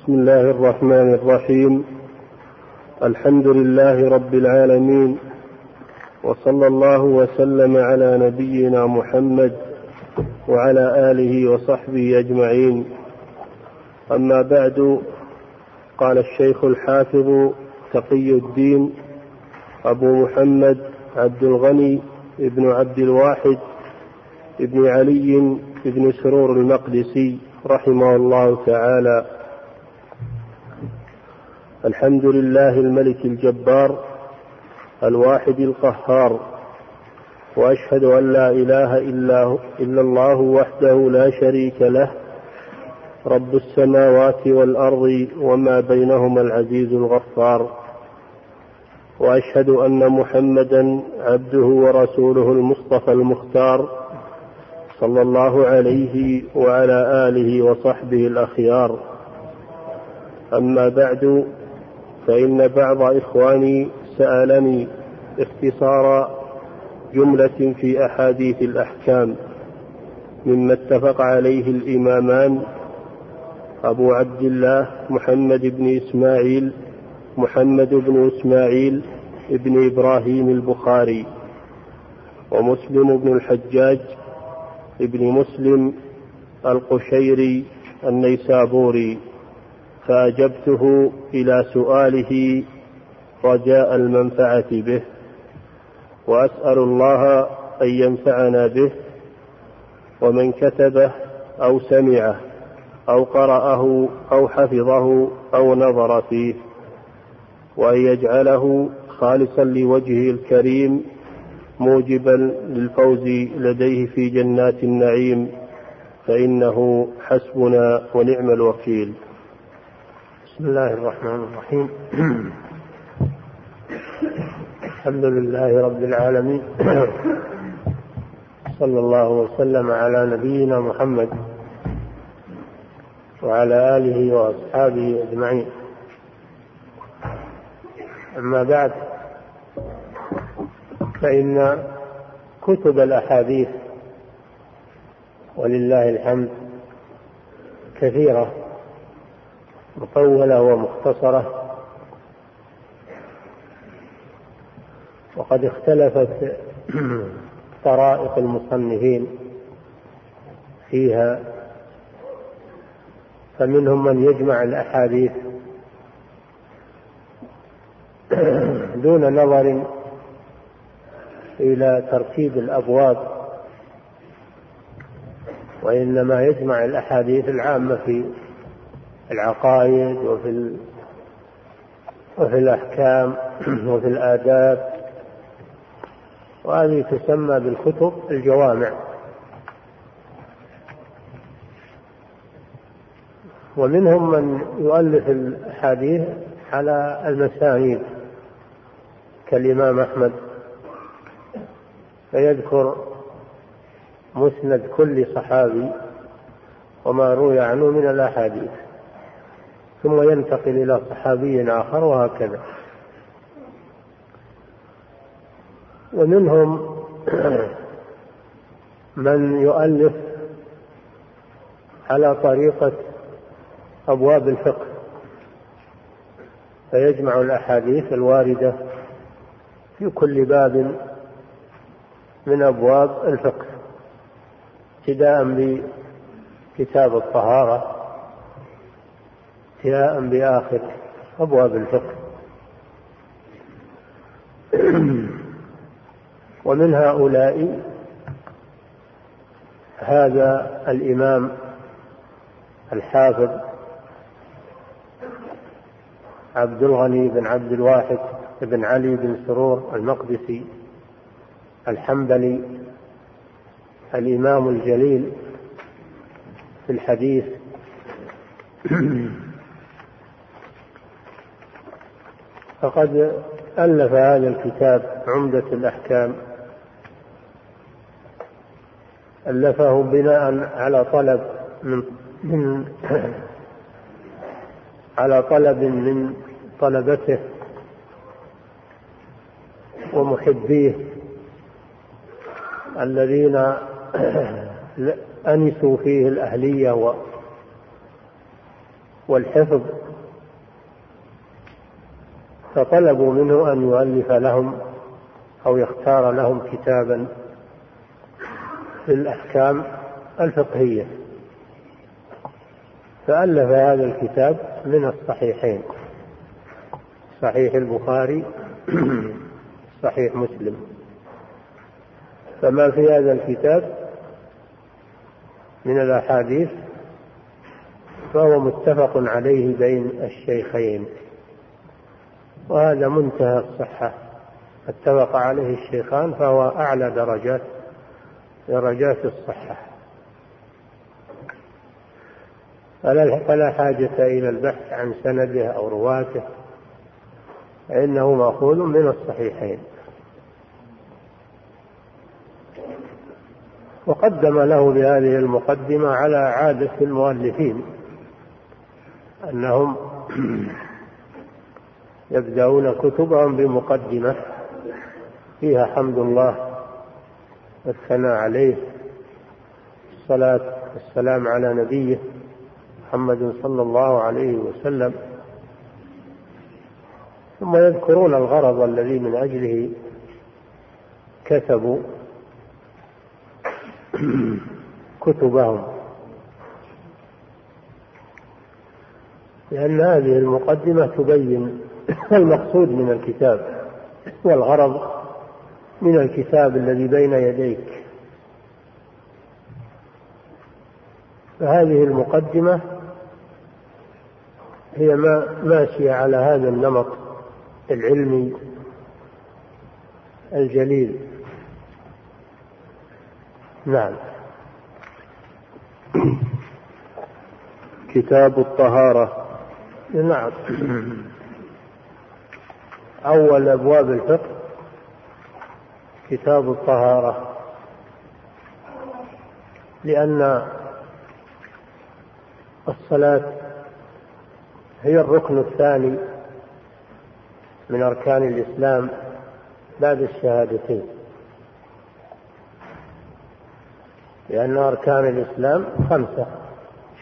بسم الله الرحمن الرحيم. الحمد لله رب العالمين وصلى الله وسلم على نبينا محمد وعلى آله وصحبه أجمعين. أما بعد قال الشيخ الحافظ تقي الدين أبو محمد عبد الغني ابن عبد الواحد ابن علي بن سرور المقدسي رحمه الله تعالى. الحمد لله الملك الجبار الواحد القهار وأشهد أن لا إله إلا إلا الله وحده لا شريك له رب السماوات والأرض وما بينهما العزيز الغفار وأشهد أن محمدا عبده ورسوله المصطفى المختار صلى الله عليه وعلى آله وصحبه الأخيار. أما بعد فإن بعض إخواني سألني اختصار جملة في أحاديث الأحكام مما اتفق عليه الإمامان أبو عبد الله محمد بن إسماعيل محمد بن إسماعيل بن إبراهيم البخاري ومسلم بن الحجاج ابن مسلم القشيري النيسابوري فأجبته إلى سؤاله رجاء المنفعة به وأسأل الله أن ينفعنا به ومن كتبه أو سمعه أو قرأه أو حفظه أو نظر فيه وأن يجعله خالصا لوجهه الكريم موجبا للفوز لديه في جنات النعيم فإنه حسبنا ونعم الوكيل. بسم الله الرحمن الرحيم. الحمد لله رب العالمين. صلى الله وسلم على نبينا محمد وعلى آله وأصحابه أجمعين. أما بعد فإن كتب الأحاديث ولله الحمد كثيرة. مطولة ومختصرة. وقد اختلفت طرائق المصنفين فيها فمنهم من يجمع الأحاديث دون نظر إلى ترتيب الأبواب وإنما يجمع الأحاديث العامة في العقائد وفي وفي الأحكام وفي الآداب. وهذه تسمى بالكتب الجوامع. ومنهم من يؤلف الأحاديث على المسانيد كالإمام أحمد. فيذكر مسند كل صحابي وما روي عنه من الأحاديث. ثم ينتقل إلى صحابي آخر وهكذا. ومنهم من يؤلف على طريقة أبواب الفقه فيجمع الأحاديث الواردة في كل باب من أبواب الفقه ابتداء بكتاب الطهارة انتهاء بآخر أبواب الفقه. ومن هؤلاء هذا الإمام الحافظ عبد الغني بن عبد الواحد بن علي بن سرور المقدسي الحنبلي الإمام الجليل في الحديث فقد ألف هذا الكتاب عمدة الأحكام. ألفه بناء على طلب من من على طلب من طلبته ومحبيه الذين أنسوا فيه الأهلية والحفظ. فطلبوا منه أن يؤلف لهم أو يختار لهم كتابا في الأحكام الفقهية. فألف هذا الكتاب من الصحيحين صحيح البخاري صحيح مسلم. فما في هذا الكتاب من الأحاديث فهو متفق عليه بين الشيخين. وهذا منتهى الصحة. اتفق عليه الشيخان فهو أعلى درجات درجات الصحة. فلا حاجة إلى البحث عن سنده أو رواته فإنه مأخوذ من الصحيحين. وقدم له بهذه المقدمة على عادة المؤلفين أنهم يبدأون كتبهم بمقدمة. فيها حمد الله والثناء عليه. الصلاة والسلام على نبيه محمد صلى الله عليه وسلم. ثم يذكرون الغرض الذي من أجله كتبوا كتبهم. لأن هذه المقدمة تبين المقصود من الكتاب؟ والغرض من الكتاب الذي بين يديك. فهذه المقدمة هي ما ماشية على هذا النمط العلمي الجليل. نعم. كتاب الطهارة. نعم. أول أبواب الفقه كتاب الطهارة. لأن الصلاة هي الركن الثاني من أركان الإسلام بعد الشهادتين. لأن أركان الإسلام خمسة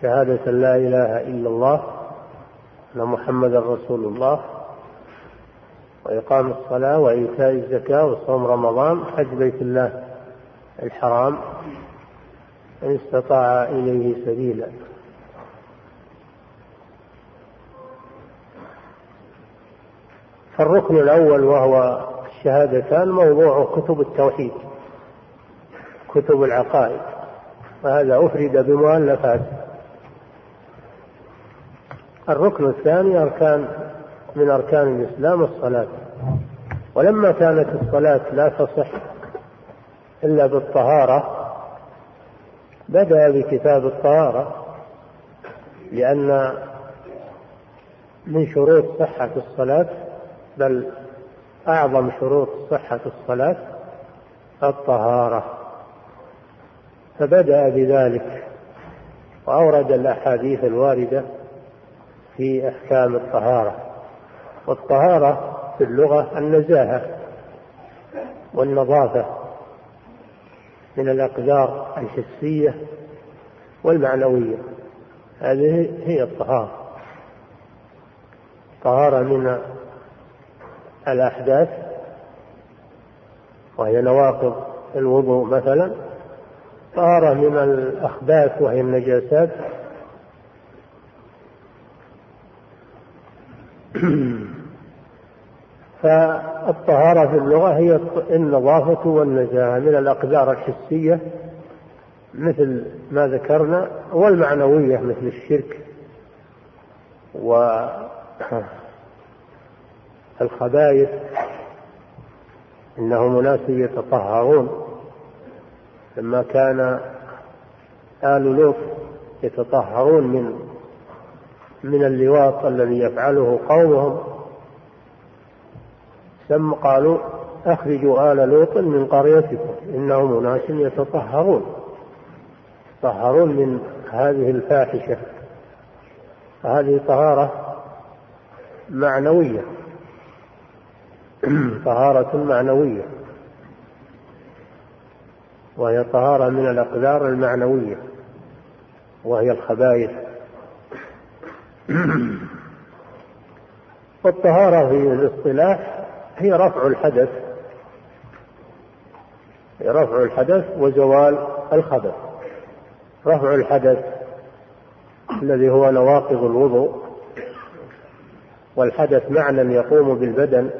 شهادة لا إله إلا الله أن محمدا رسول الله وإقام الصلاة وإيتاء الزكاة وصوم رمضان حج بيت الله الحرام إن استطاع إليه سبيلا. فالركن الأول وهو الشهادتان موضوع كتب التوحيد كتب العقائد وهذا أفرد بمؤلفات. الركن الثاني أركان من أركان الإسلام الصلاة. ولما كانت الصلاة لا تصح إلا بالطهارة بدأ بكتاب الطهارة لأن من شروط صحة الصلاة بل أعظم شروط صحة الصلاة الطهارة. فبدأ بذلك وأورد الأحاديث الواردة في أحكام الطهارة. والطهارة في اللغة النزاهة والنظافة من الأقدار الحسية والمعنوية. هذه هي الطهارة. طهارة من الأحداث وهي نواقض الوضوء مثلا. طهارة من الأخباث وهي النجاسات. فالطهارة في اللغة هي النظافة والنزاهة من الأقدار الحسية مثل ما ذكرنا والمعنوية مثل الشرك والخبائث إنهم أناس يتطهرون. لما كان آل لوط يتطهرون من من اللواط الذي يفعله قومهم ثم قالوا أخرجوا آل لوط من قريتكم إنهم أناس يتطهرون. يتطهرون من هذه الفاحشة. هذه طهارة معنوية. طهارة معنوية. وهي طهارة من الأقدار المعنوية. وهي الخبائث. والطهارة في الاصطلاح هي رفع الحدث. رفع الحدث وزوال الخبث رفع الحدث الذي هو نواقض الوضوء والحدث معنى يقوم بالبدن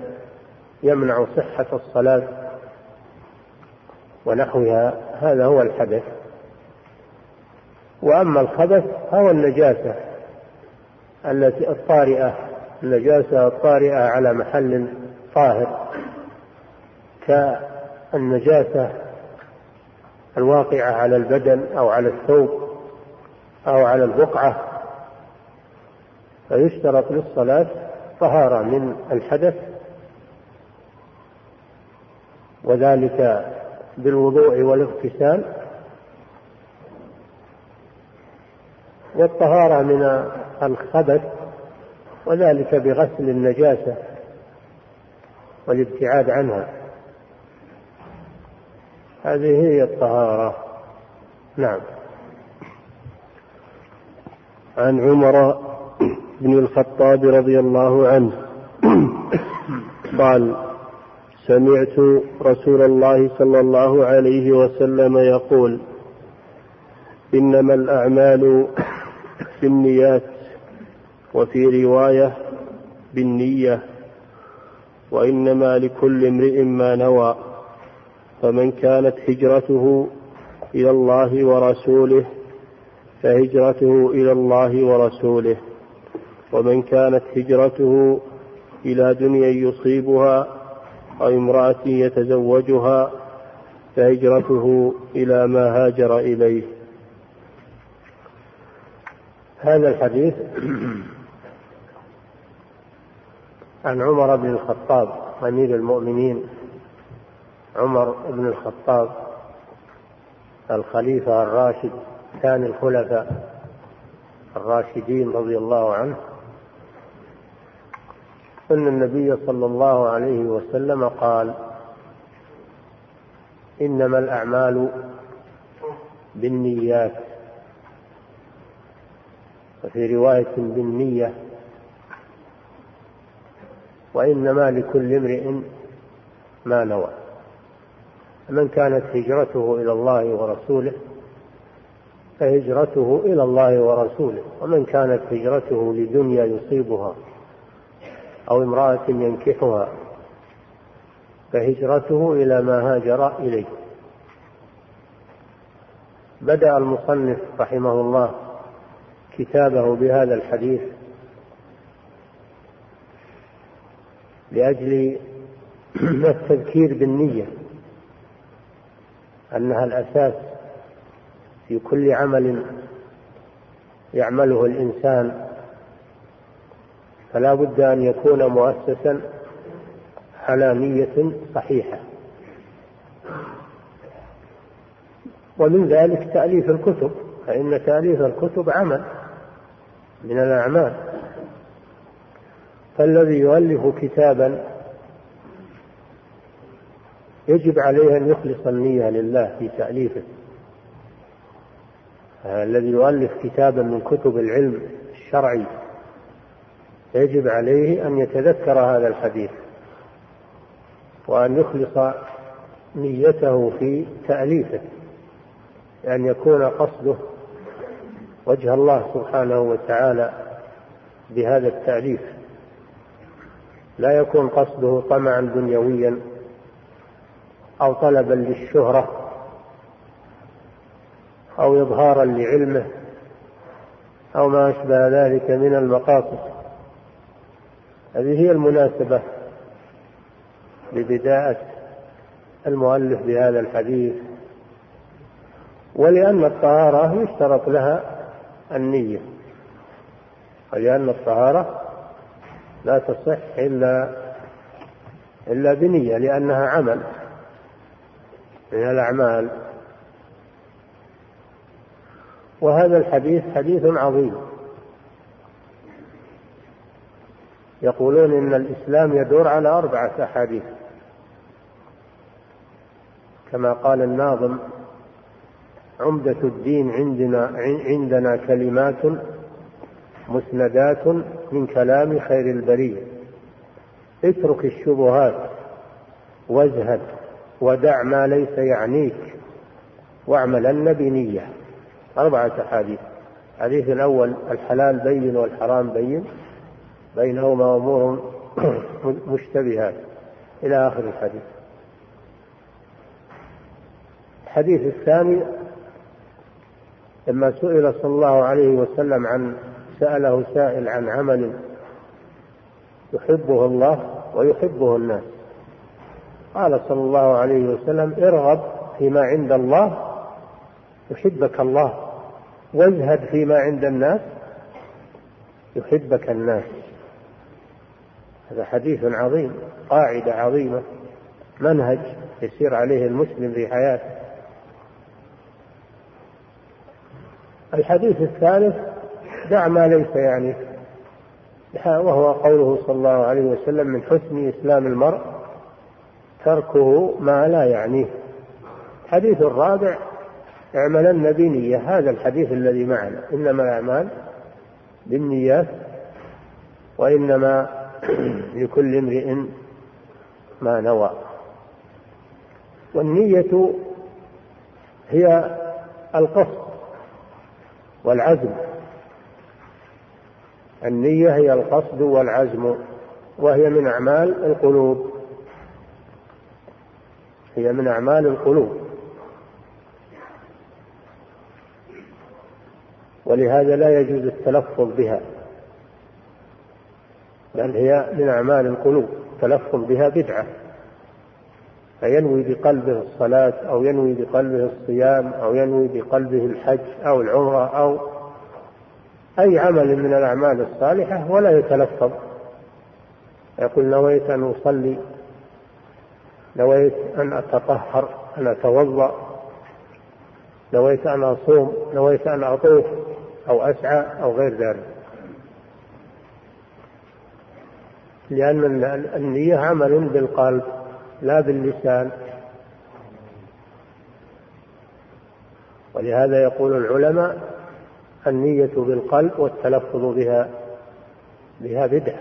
يمنع صحة الصلاة ونحوها. هذا هو الحدث. وأما الخبث فهو النجاسة التي الطارئة النجاسة الطارئة على محل طاهر كالنجاسة الواقعة على البدن أو على الثوب أو على البقعة فيشترط للصلاة طهارة من الحدث وذلك بالوضوء والاغتسال والطهارة من الخبث وذلك بغسل النجاسة والابتعاد عنها. هذه هي الطهارة. نعم. عن عمر بن الخطاب رضي الله عنه قال سمعت رسول الله صلى الله عليه وسلم يقول إنما الأعمال بالنيات وفي رواية بالنية. وإنما لكل امرئ ما نوى فمن كانت هجرته إلى الله ورسوله فهجرته إلى الله ورسوله ومن كانت هجرته إلى دنيا يصيبها أو امرأة يتزوجها فهجرته إلى ما هاجر إليه. هذا الحديث عن عمر بن الخطاب أمير المؤمنين عمر بن الخطاب الخليفة الراشد ثاني الخلفاء الراشدين رضي الله عنه. إن النبي صلى الله عليه وسلم قال إنما الأعمال بالنيات. وفي رواية بالنية وإنما لكل امرئ ما نوى. من كانت هجرته إلى الله ورسوله فهجرته إلى الله ورسوله. ومن كانت هجرته لدنيا يصيبها أو امرأة ينكحها فهجرته إلى ما هاجر إليه. بدأ المصنف رحمه الله كتابه بهذا الحديث لأجل التذكير بالنية أنها الأساس في كل عمل يعمله الإنسان. فلا بد أن يكون مؤسسا على نية صحيحة. ومن ذلك تأليف الكتب فإن تأليف الكتب عمل من الأعمال. فالذي يؤلف كتابا يجب عليه أن يخلص النية لله في تأليفه. الذي يؤلف كتابا من كتب العلم الشرعي يجب عليه أن يتذكر هذا الحديث وأن يخلص نيته في تأليفه أن يكون قصده وجه الله سبحانه وتعالى بهذا التأليف. لا يكون قصده طمعا دنيويا أو طلبا للشهرة أو إظهارا لعلمه أو ما أشبه ذلك من المقاصد. هذه هي المناسبة لبداءة المؤلف بهذا الحديث. ولأن الطهارة يشترط لها النية. ولأن الطهارة لا تصح إلا إلا بنية لأنها عمل من الأعمال. وهذا الحديث حديث عظيم. يقولون إن الإسلام يدور على أربعة أحاديث. كما قال الناظم عمدة الدين عندنا عندنا كلمات مسندات من كلام خير البرية. اترك الشبهات وازهد ودع ما ليس يعنيك واعملن بنية أربعة أحاديث. الحديث الأول الحلال بين والحرام بين. بينهما أمور مشتبهات. إلى آخر الحديث. الحديث الثاني لما سئل صلى الله عليه وسلم عن سأله سائل عن عمل يحبه الله ويحبه الناس. قال صلى الله عليه وسلم ارغب فيما عند الله يحبك الله. وازهد فيما عند الناس يحبك الناس. هذا حديث عظيم قاعدة عظيمة منهج يسير عليه المسلم في حياته. الحديث الثالث دع ما ليس يعني. وهو قوله صلى الله عليه وسلم من حسن إسلام المرء تركه ما لا يعنيه. الحديث الرابع اعملن بنية هذا الحديث الذي معنا. إنما الأعمال بالنيات وإنما لكل امرئ ما نوى. والنية هي القصد والعزم. النية هي القصد والعزم وهي من أعمال القلوب. هي من أعمال القلوب. ولهذا لا يجوز التلفظ بها بل هي من أعمال القلوب. التلفظ بها بدعة فينوي بقلبه الصلاة أو ينوي بقلبه الصيام أو ينوي بقلبه الحج أو العمرة أو أي عمل من الأعمال الصالحة ولا يتلفظ. يقول نويت أن أصلي نويت أن أتطهر أن أتوضأ نويت أن أصوم نويت أن أطوف أو أسعى أو غير ذلك. لأن النية عمل بالقلب لا باللسان. ولهذا يقول العلماء النية بالقلب والتلفظ بها بها بدعة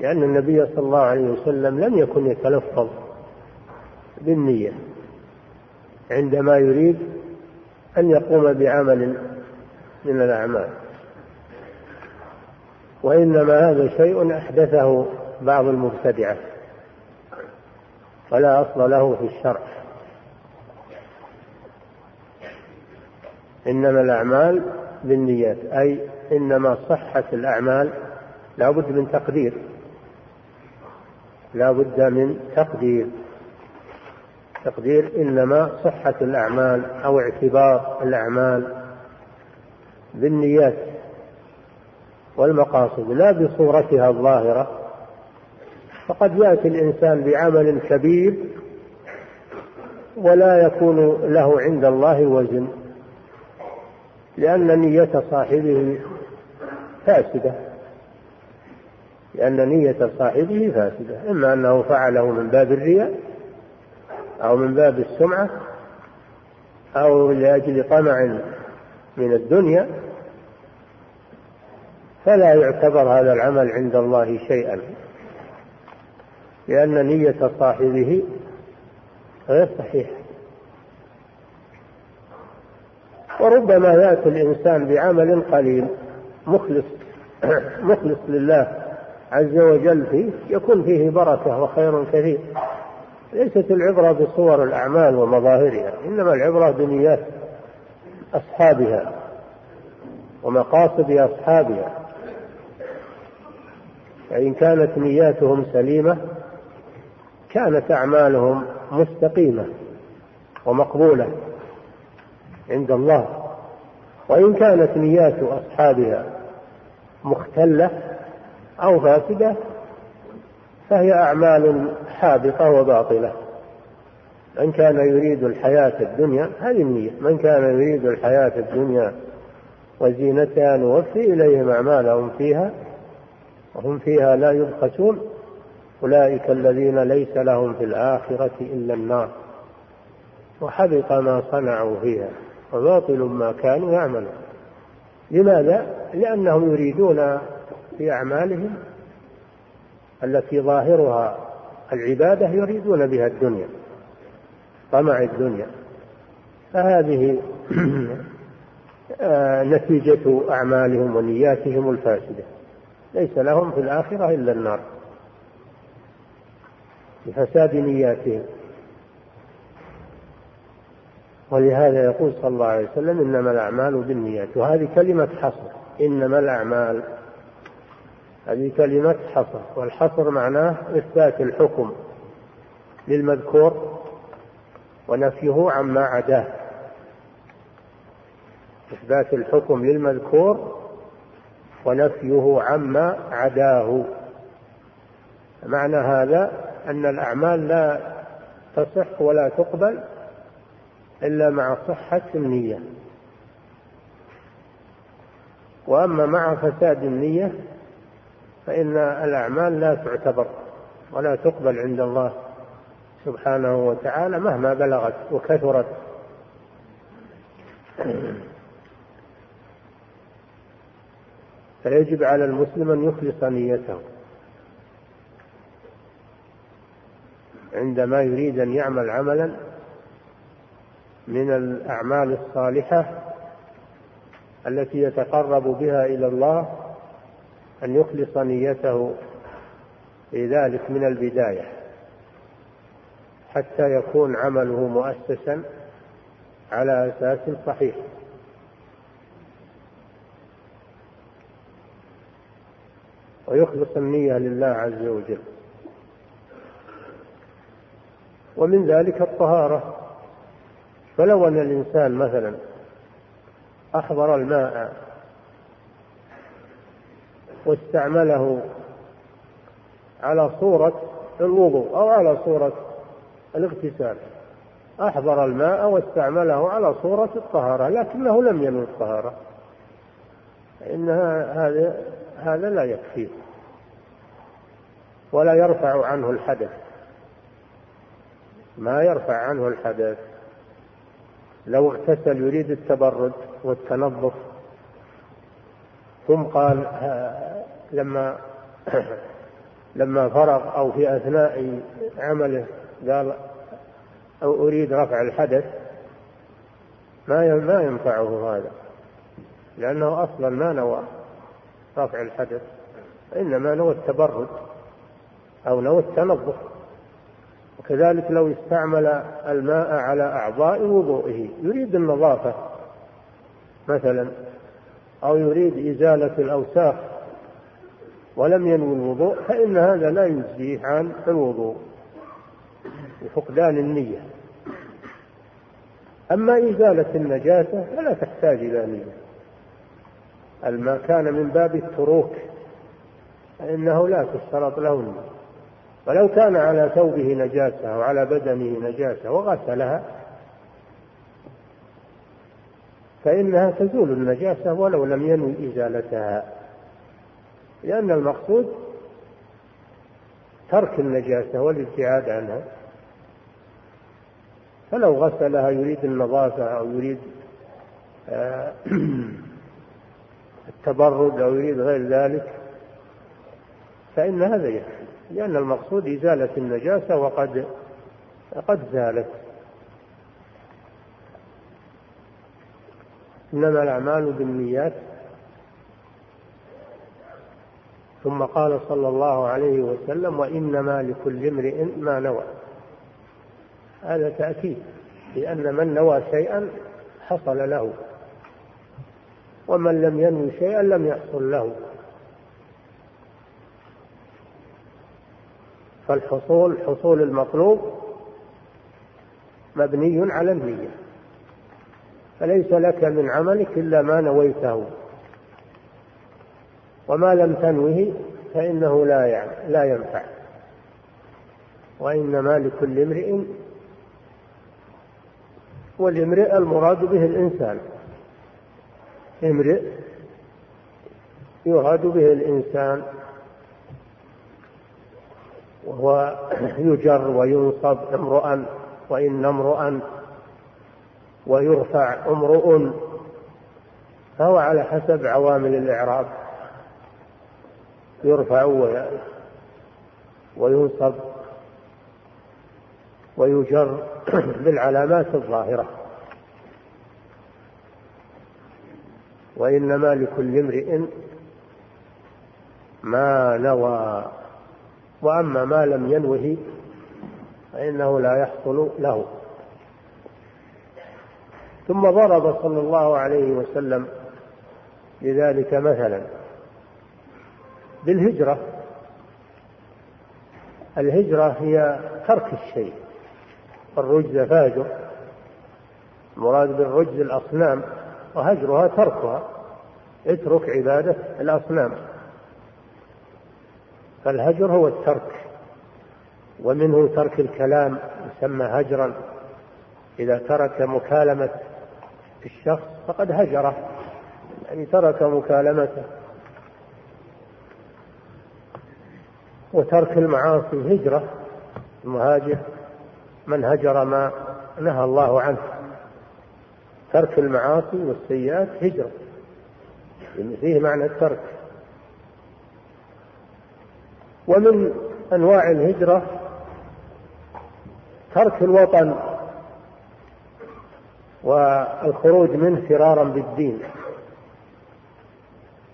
لأن النبي صلى الله عليه وسلم لم يكن يتلفظ بالنية عندما يريد أن يقوم بعمل من الأعمال. وإنما هذا شيء أحدثه بعض المبتدعة ولا أصل له في الشرع. إنما الأعمال بالنيات أي إنما صحة الأعمال لا بد من تقدير. لا بد من تقدير. تقدير إنما صحة الأعمال أو اعتبار الأعمال بالنيات والمقاصد لا بصورتها الظاهرة. فقد يأتي الإنسان بعمل كبير ولا يكون له عند الله وزن. لأن نية صاحبه فاسدة. لأن نية صاحبه فاسدة. إما أنه فعله من باب الرياء أو من باب السمعة أو لأجل طمع من الدنيا فلا يعتبر هذا العمل عند الله شيئا. لأن نية صاحبه غير صحيحة. وربما يأتي الإنسان بعمل قليل مخلص مخلص لله عز وجل فيه يكون فيه بركة وخير كثير. ليست العبرة بصور الأعمال ومظاهرها إنما العبرة بنيات أصحابها ومقاصد أصحابها. فإن كانت نياتهم سليمة كانت أعمالهم مستقيمة ومقبولة. عند الله. وإن كانت نيات أصحابها مختلة أو فاسدة فهي أعمال حابطة وباطلة. من كان يريد الحياة الدنيا هذه النية. من كان يريد الحياة الدنيا وزينتها نوفي إليهم أعمالهم فيها وهم فيها لا يبخسون أولئك الذين ليس لهم في الآخرة إلا النار. وحبط ما صنعوا فيها. وباطل ما كانوا يعملون. لماذا؟ لأنهم يريدون في أعمالهم التي ظاهرها العبادة يريدون بها الدنيا طمع الدنيا. فهذه آه، نتيجة أعمالهم ونياتهم الفاسدة. ليس لهم في الآخرة إلا النار. لفساد نياتهم. ولهذا يقول صلى الله عليه وسلم إنما الأعمال بالنيات وهذه كلمة حصر إنما الأعمال هذه كلمة حصر والحصر معناه إثبات الحكم للمذكور ونفيه عما عداه. إثبات الحكم للمذكور ونفيه عما عداه. معنى هذا أن الأعمال لا تصح ولا تقبل إلا مع صحة النية. وأما مع فساد النية فإن الأعمال لا تعتبر ولا تقبل عند الله سبحانه وتعالى مهما بلغت وكثرت. فيجب على المسلم أن يخلص نيته عندما يريد أن يعمل عملا من الأعمال الصالحة التي يتقرب بها إلى الله أن يخلص نيته في ذلك من البداية حتى يكون عمله مؤسسا على أساس صحيح. ويخلص النية لله عز وجل. ومن ذلك الطهارة. فلو أن الإنسان مثلا أحضر الماء واستعمله على صورة الوضوء أو على صورة الاغتسال أحضر الماء واستعمله على صورة الطهارة لكنه لم ينوي الطهارة فإن هذا هذا لا يكفيه ولا يرفع عنه الحدث ما يرفع عنه الحدث. لو اغتسل يريد التبرد والتنظف. ثم قال لما لما فرغ أو في أثناء عمله قال أو أريد رفع الحدث ما ما ينفعه هذا لأنه أصلا ما نوى رفع الحدث إنما نوى التبرد أو نوى التنظف. وكذلك لو استعمل الماء على أعضاء وضوئه. يريد النظافة مثلا أو يريد إزالة الأوساخ ولم ينوي الوضوء فإن هذا لا يجزيه عن الوضوء لفقدان النية. أما إزالة النجاسة فلا تحتاج إلى نية. الماء كان من باب التروك فإنه لا تشترط له النية. ولو كان على ثوبه نجاسة أو على بدنه نجاسة وغسلها فإنها تزول النجاسة ولو لم ينوي إزالتها. لأن المقصود ترك النجاسة والابتعاد عنها. فلو غسلها يريد النظافة أو يريد آه، التبرد أو يريد غير ذلك فإن هذا يكفي. لأن المقصود إزالة النجاسة وقد قد زالت. إنما الأعمال بالنيات. ثم قال صلى الله عليه وسلم وإنما لكل امرئ ما نوى. هذا تأكيد لأن من نوى شيئا حصل له ومن لم ينوي شيئا لم يحصل له. فالحصول حصول المطلوب مبني على النية. فليس لك من عملك إلا ما نويته. وما لم تنوه فإنه لا لا ينفع. وإنما لكل امرئ والامرئ المراد به الإنسان. امرئ يراد به الإنسان وهو يجر وينصب امرؤا وإن امرؤا ويرفع امرؤ فهو على حسب عوامل الإعراب. يرفع وينصب ويجر بالعلامات الظاهرة. وإنما لكل امرئ ما نوى وأما ما لم ينوه فإنه لا يحصل له. ثم ضرب صلى الله عليه وسلم لذلك مثلا. بالهجرة. الهجرة هي ترك الشيء. الرجز فاجر. المراد بالرجز الأصنام. وهجرها تركها. اترك عبادة الأصنام. فالهجر هو الترك ومنه ترك الكلام يسمى هجرا. إذا ترك مكالمة الشخص فقد هجره يعني ترك مكالمته. وترك المعاصي هجرة المهاجر من هجر ما نهى الله عنه. ترك المعاصي والسيئات هجرة فيه معنى الترك. ومن أنواع الهجرة ترك الوطن والخروج منه فرارا بالدين.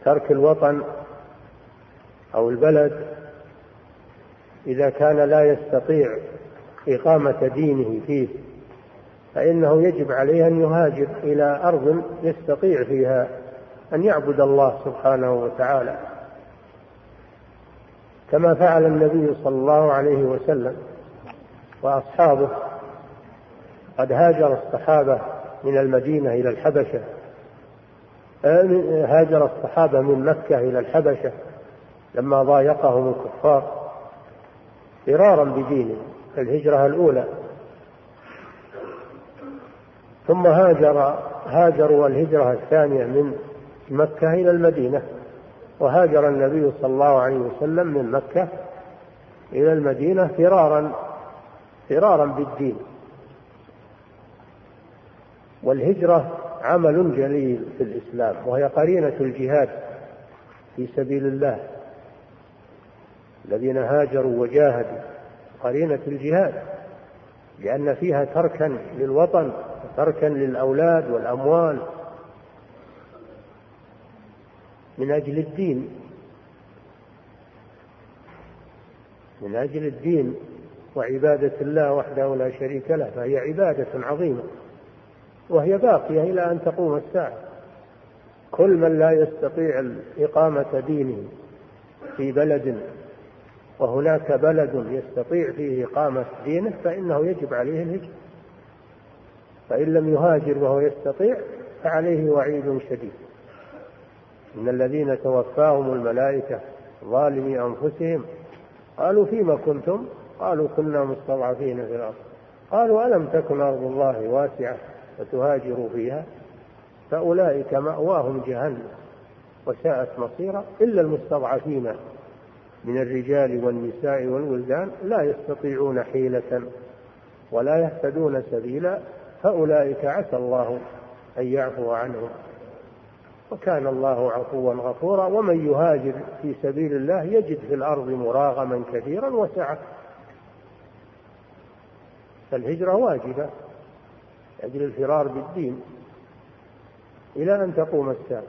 ترك الوطن أو البلد إذا كان لا يستطيع إقامة دينه فيه فإنه يجب عليه أن يهاجر إلى أرض يستطيع فيها أن يعبد الله سبحانه وتعالى. كما فعل النبي صلى الله عليه وسلم وأصحابه. قد هاجر الصحابة من المدينة إلى الحبشة. هاجر الصحابة من مكة إلى الحبشة لما ضايقهم الكفار فرارا بدينهم الهجرة الأولى. ثم هاجر هاجروا الهجرة الثانية من مكة إلى المدينة. وهاجر النبي صلى الله عليه وسلم من مكة إلى المدينة فرارا فرارا بالدين. والهجرة عمل جليل في الإسلام وهي قرينة الجهاد في سبيل الله. الذين هاجروا وجاهدوا قرينة الجهاد لأن فيها تركا للوطن وتركا للأولاد والأموال. من أجل الدين. من أجل الدين وعبادة الله وحده لا شريك له فهي عبادة عظيمة وهي باقية إلى أن تقوم الساعة. كل من لا يستطيع إقامة دينه في بلد وهناك بلد يستطيع فيه إقامة دينه فإنه يجب عليه الهجرة. فإن لم يهاجر وهو يستطيع فعليه وعيد شديد. إن الذين توفاهم الملائكة ظالمي أنفسهم قالوا فيما كنتم؟ قالوا كنا مستضعفين في الأرض. قالوا ألم تكن أرض الله واسعة فتهاجروا فيها؟ فأولئك مأواهم جهنم وساءت مصيرا إلا المستضعفين من الرجال والنساء والولدان لا يستطيعون حيلة ولا يهتدون سبيلا. فأولئك عسى الله أن يعفو عنهم. وكان الله عفوا غفورا ومن يهاجر في سبيل الله يجد في الأرض مراغما كثيرا وسعة. فالهجرة واجبة أجل الفرار بالدين إلى أن تقوم الساعة.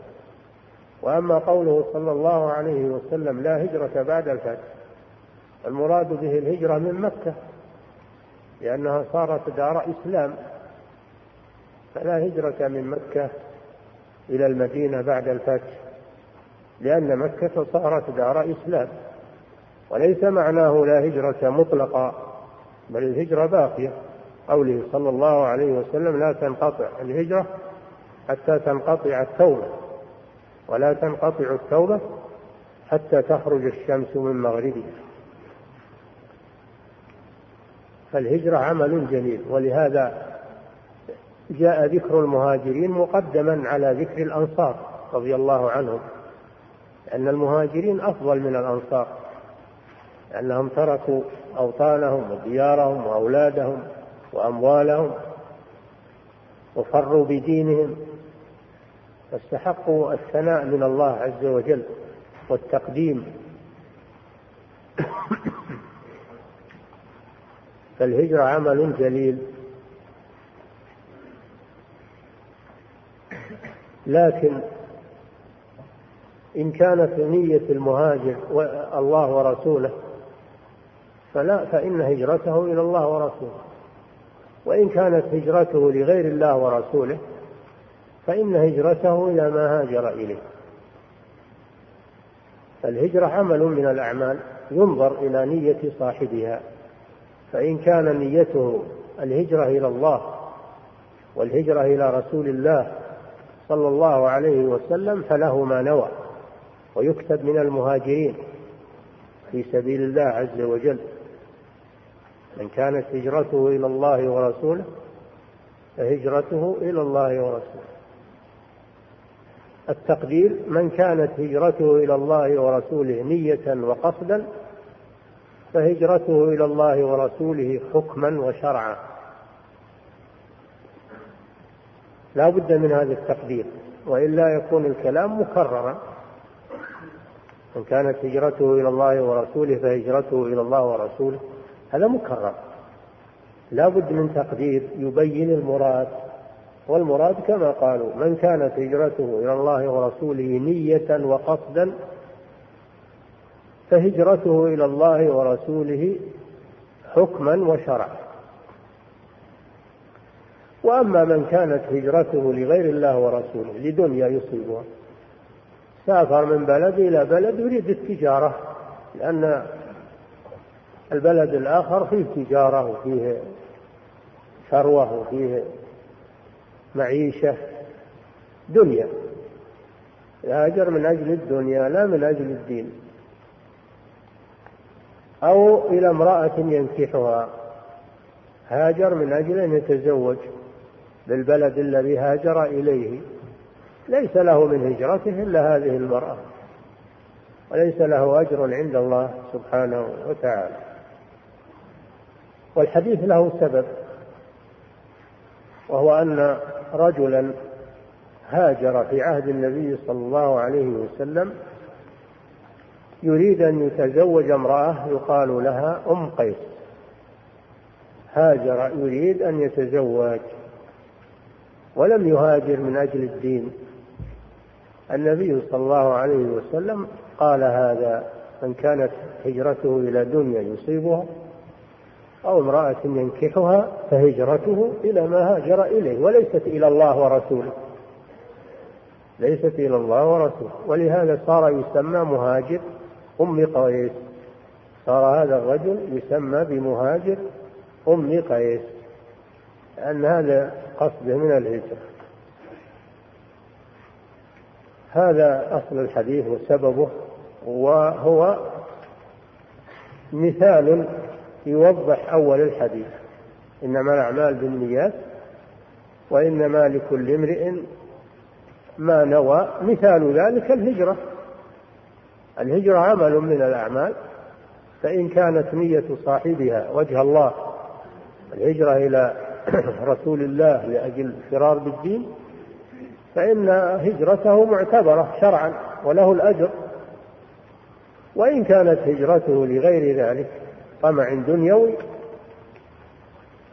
وأما قوله صلى الله عليه وسلم لا هجرة بعد الفتح المراد به الهجرة من مكة لأنها صارت دار إسلام. فلا هجرة من مكة إلى المدينة بعد الفتح لأن مكة صارت دار إسلام وليس معناه لا هجرة مطلقة بل الهجرة باقية. قوله صلى الله عليه وسلم لا تنقطع الهجرة حتى تنقطع التوبة ولا تنقطع التوبة حتى تخرج الشمس من مغربها. فالهجرة عمل جليل ولهذا جاء ذكر المهاجرين مقدما على ذكر الأنصار رضي الله عنهم لأن المهاجرين أفضل من الأنصار لأنهم تركوا أوطانهم وديارهم وأولادهم وأموالهم وفروا بدينهم فاستحقوا الثناء من الله عز وجل والتقديم. فالهجرة عمل جليل. لكن إن كانت نية المهاجر الله ورسوله فلا فإن هجرته إلى الله ورسوله. وإن كانت هجرته لغير الله ورسوله فإن هجرته إلى ما هاجر إليه. الهجرة عمل من الأعمال ينظر إلى نية صاحبها. فإن كان نيته الهجرة إلى الله والهجرة إلى رسول الله صلى الله عليه وسلم فله ما نوى ويكتب من المهاجرين في سبيل الله عز وجل. من كانت هجرته إلى الله ورسوله فهجرته إلى الله ورسوله. التقدير من كانت هجرته إلى الله ورسوله نية وقصدا فهجرته إلى الله ورسوله حكما وشرعا. لا بد من هذا التقدير وإلا يكون الكلام مكررا. من كانت هجرته إلى الله ورسوله فهجرته إلى الله ورسوله هذا مكرر. لا بد من تقدير يبين المراد والمراد كما قالوا من كانت هجرته إلى الله ورسوله نية وقصدا فهجرته إلى الله ورسوله حكما وشرعا. وأما من كانت هجرته لغير الله ورسوله لدنيا يصيبها. سافر من بلد إلى بلد يريد التجارة لأن البلد الآخر فيه تجارة وفيه ثروة وفيه معيشة. دنيا. يهاجر من أجل الدنيا لا من أجل الدين. أو إلى امرأة ينكحها. هاجر من أجل أن يتزوج. بالبلد الذي هاجر إليه. ليس له من هجرته إلا هذه المرأة. وليس له أجر عند الله سبحانه وتعالى. والحديث له سبب وهو أن رجلا هاجر في عهد النبي صلى الله عليه وسلم يريد أن يتزوج امرأة يقال لها أم قيس. هاجر يريد أن يتزوج. ولم يهاجر من أجل الدين. النبي صلى الله عليه وسلم قال هذا من كانت هجرته إلى دنيا يصيبها أو امرأة ينكحها فهجرته إلى ما هاجر إليه وليست إلى الله ورسوله. ليست إلى الله ورسوله. ولهذا صار يسمى مهاجر أم قيس. صار هذا الرجل يسمى بمهاجر أم قيس. لأن هذا قصده من الهجرة. هذا أصل الحديث وسببه وهو مثال يوضح أول الحديث. إنما الأعمال بالنيات وإنما لكل امرئ ما نوى. مثال ذلك الهجرة. الهجرة عمل من الأعمال فإن كانت نية صاحبها وجه الله الهجرة إلى رسول الله لأجل الفرار بالدين فإن هجرته معتبرة شرعا وله الأجر. وإن كانت هجرته لغير ذلك طمع دنيوي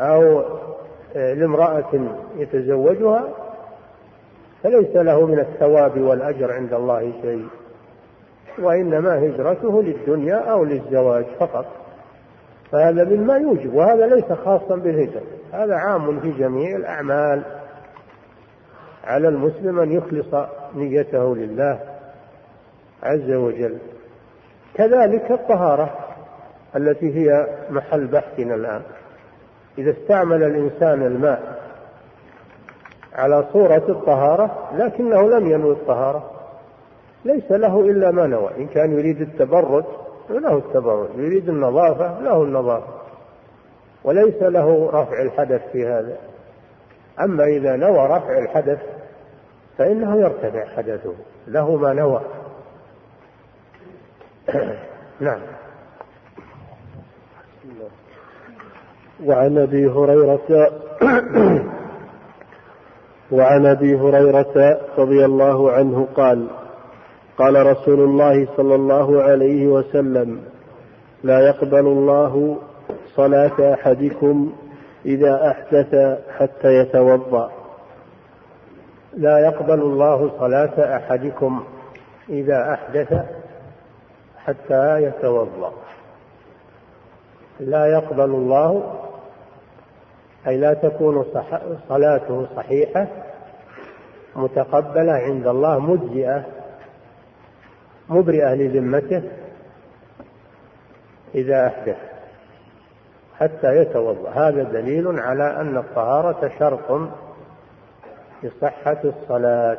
أو آه، لامرأة يتزوجها فليس له من الثواب والأجر عند الله شيء. وإنما هجرته للدنيا أو للزواج فقط. فهذا مما يوجب وهذا ليس خاصا بالهجرة. هذا عام في جميع الأعمال. على المسلم أن يخلص نيته لله عز وجل. كذلك الطهارة التي هي محل بحثنا الآن. إذا استعمل الإنسان الماء على صورة الطهارة لكنه لم ينوي الطهارة. ليس له إلا ما نوى. إن كان يريد التبرد له التبرد يريد النظافة له النظافة. وليس له رفع الحدث في هذا. أما إذا نوى رفع الحدث فإنه يرتفع حدثه له ما نوى. نعم. وعن أبي هريرة وعن أبي هريرة رضي الله عنه قال قال رسول الله صلى الله عليه وسلم لا يقبل الله صلاة أحدكم إذا أحدث حتى يتوضأ. لا يقبل الله صلاة أحدكم إذا أحدث حتى يتوضأ. لا يقبل الله أي لا تكون صلاته صحيحة متقبلة عند الله مجزئة مبرئة لذمته إذا أحدث. حتى يتوضأ. هذا دليل على أن الطهارة شرط لصحة الصلاة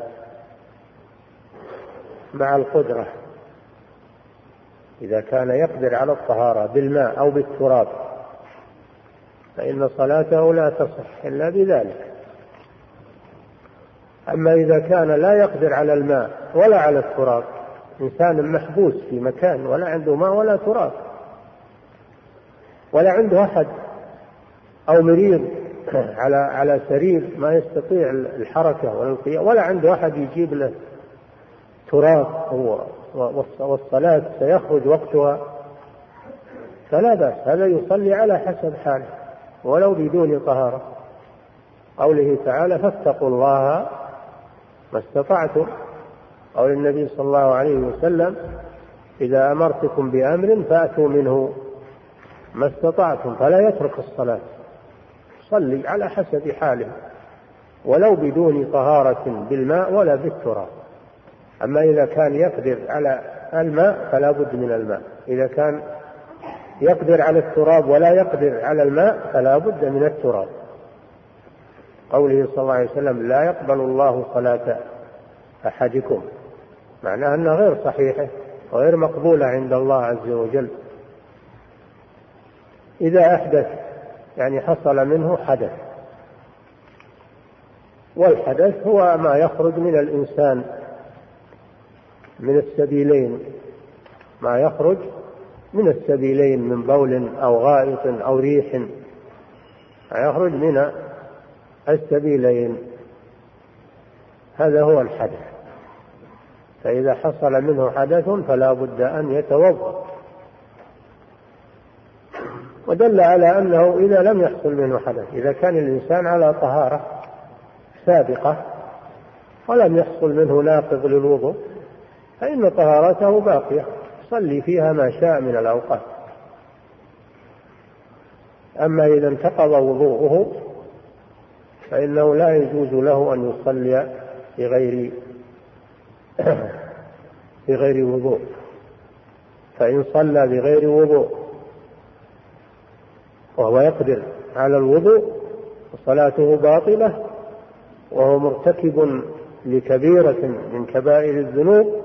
مع القدرة. إذا كان يقدر على الطهارة بالماء أو بالتراب فإن صلاته لا تصح إلا بذلك. أما إذا كان لا يقدر على الماء ولا على التراب إنسان محبوس في مكان ولا عنده ماء ولا تراب ولا عنده أحد أو مريض على على سرير ما يستطيع الحركة ولا ولا عنده أحد يجيب له تراب والصلاة سيخرج وقتها. فلا بأس هذا يصلي على حسب حاله ولو بدون طهارة. قوله تعالى فاتقوا الله ما استطعتم. قول النبي صلى الله عليه وسلم إذا أمرتكم بأمر فأتوا منه. ما استطعتم فلا يترك الصلاة. صلي على حسب حاله. ولو بدون طهارة بالماء ولا بالتراب. أما إذا كان يقدر على الماء فلا بد من الماء. إذا كان يقدر على التراب ولا يقدر على الماء فلا بد من التراب. قوله صلى الله عليه وسلم لا يقبل الله صلاة أحدكم. معناه أنها غير صحيحة وغير مقبولة عند الله عز وجل. إذا أحدث يعني حصل منه حدث. والحدث هو ما يخرج من الإنسان من السبيلين. ما يخرج من السبيلين من بول أو غائط أو ريح. يخرج من السبيلين. هذا هو الحدث. فإذا حصل منه حدث فلا بد أن يتوضأ. ودل على أنه إذا لم يحصل منه حدث إذا كان الإنسان على طهارة سابقة ولم يحصل منه ناقض للوضوء فإن طهارته باقية. يصلي فيها ما شاء من الأوقات. أما إذا انتقض وضوءه فإنه لا يجوز له أن يصلي بغير بغير وضوء. فإن صلى بغير وضوء وهو يقدر على الوضوء صلاته باطلة وهو مرتكب لكبيرة من كبائر الذنوب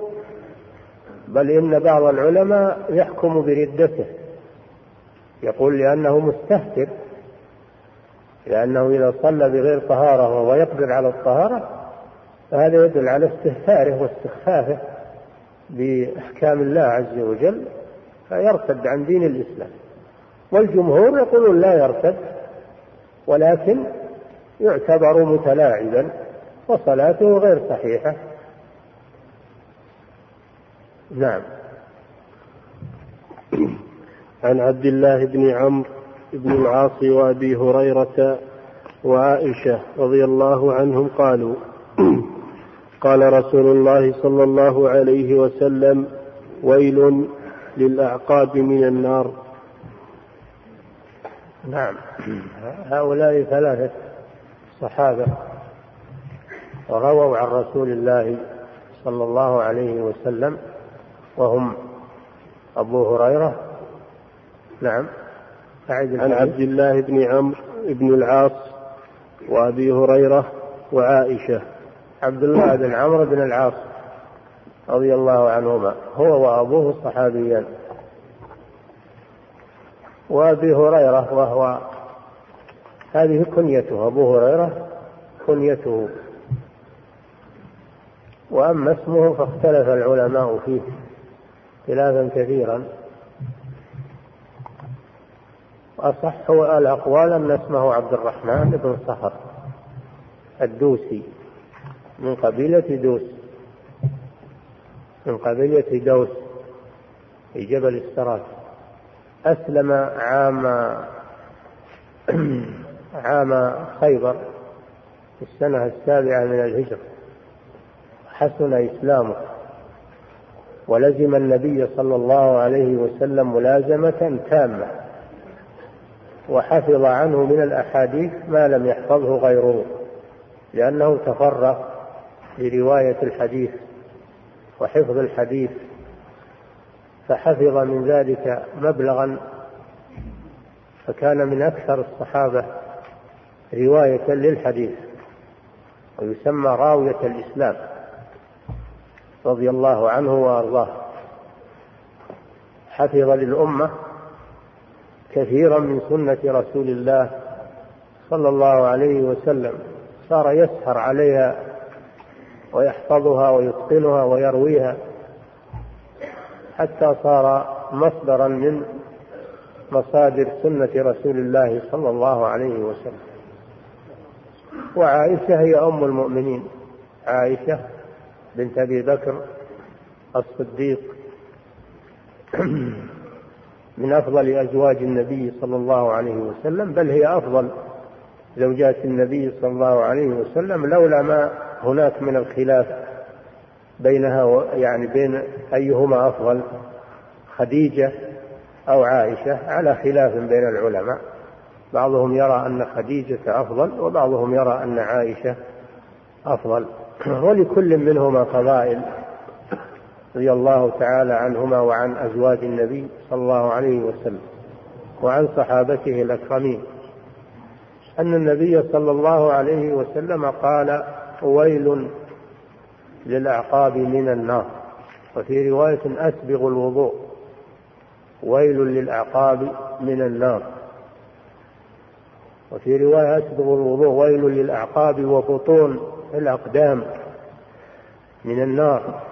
بل إن بعض العلماء يحكم بردته يقول لأنه مستهتر لأنه إذا صلى بغير طهارة وهو يقدر على الطهارة فهذا يدل على استهتاره واستخفافه بأحكام الله عز وجل فيرتد عن دين الإسلام. والجمهور يقولون لا يرتد ولكن يعتبر متلاعبا وصلاته غير صحيحة. نعم. عن عبد الله بن عمرو بن العاص وأبي هريرة وعائشة رضي الله عنهم قالوا قال رسول الله صلى الله عليه وسلم ويل للأعقاب من النار. نعم. هؤلاء ثلاثة صحابة ورووا عن رسول الله صلى الله عليه وسلم وهم أبو هريرة. نعم. عن عبد الله بن عمرو بن العاص وأبي هريرة وعائشة. عبد الله بن عمرو بن العاص رضي الله عنهما. هو وأبوه صحابيان وأبي هريرة وهو هذه كنيته أبو هريرة كنيته. وأما اسمه فاختلف العلماء فيه خلافا كثيرا. وأصح الأقوال أن اسمه عبد الرحمن بن صخر الدوسي من قبيلة دوس من قبيلة دوس في جبل السرات أسلم عام عام خيبر في السنة السابعة من الهجرة. حسن إسلامه. ولزم النبي صلى الله عليه وسلم ملازمة تامة. وحفظ عنه من الأحاديث ما لم يحفظه غيره لأنه تفرغ لرواية الحديث وحفظ الحديث فحفظ من ذلك مبلغا فكان من أكثر الصحابة رواية للحديث ويسمى راوية الإسلام رضي الله عنه وأرضاه. حفظ للأمة كثيرا من سنة رسول الله صلى الله عليه وسلم صار يسهر عليها ويحفظها ويتقنها ويرويها. حتى صار مصدرا من مصادر سنة رسول الله صلى الله عليه وسلم. وعائشة هي أم المؤمنين. عائشة بنت أبي بكر الصديق من أفضل أزواج النبي صلى الله عليه وسلم بل هي أفضل زوجات النبي صلى الله عليه وسلم لولا ما هناك من الخلاف بينها يعني بين أيهما أفضل خديجة أو عائشة على خلاف بين العلماء. بعضهم يرى أن خديجة أفضل وبعضهم يرى أن عائشة أفضل. ولكل منهما فضائل رضي الله تعالى عنهما وعن أزواج النبي صلى الله عليه وسلم وعن صحابته الأكرمين. أن النبي صلى الله عليه وسلم قال ويل للأعقاب من النار. وفي رواية أسبغ الوضوء ويل للأعقاب من النار. وفي رواية أسبغ الوضوء ويل للأعقاب وبطون الأقدام من النار.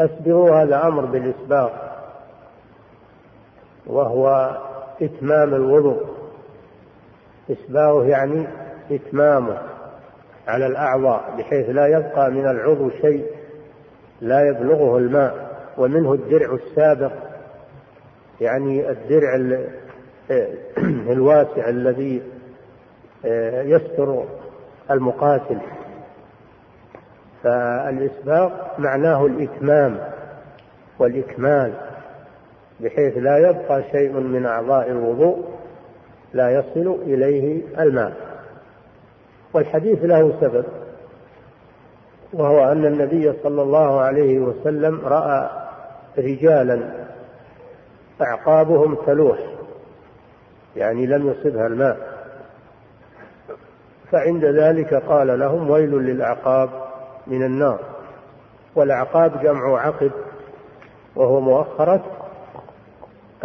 أسبغوا هذا أمر بالإسباغ وهو إتمام الوضوء. إسباغه يعني إتمامه. على الأعضاء بحيث لا يبقى من العضو شيء لا يبلغه الماء ومنه الدرع السابق يعني الدرع الواسع الذي آه، يستر المقاتل. فالإسباغ معناه الإتمام والإكمال بحيث لا يبقى شيء من أعضاء الوضوء لا يصل إليه الماء. والحديث له سبب وهو أن النبي صلى الله عليه وسلم رأى رجالا أعقابهم تلوح يعني لم يصبها الماء. فعند ذلك قال لهم ويل للأعقاب من النار. والأعقاب جمع عقب وهو مؤخرة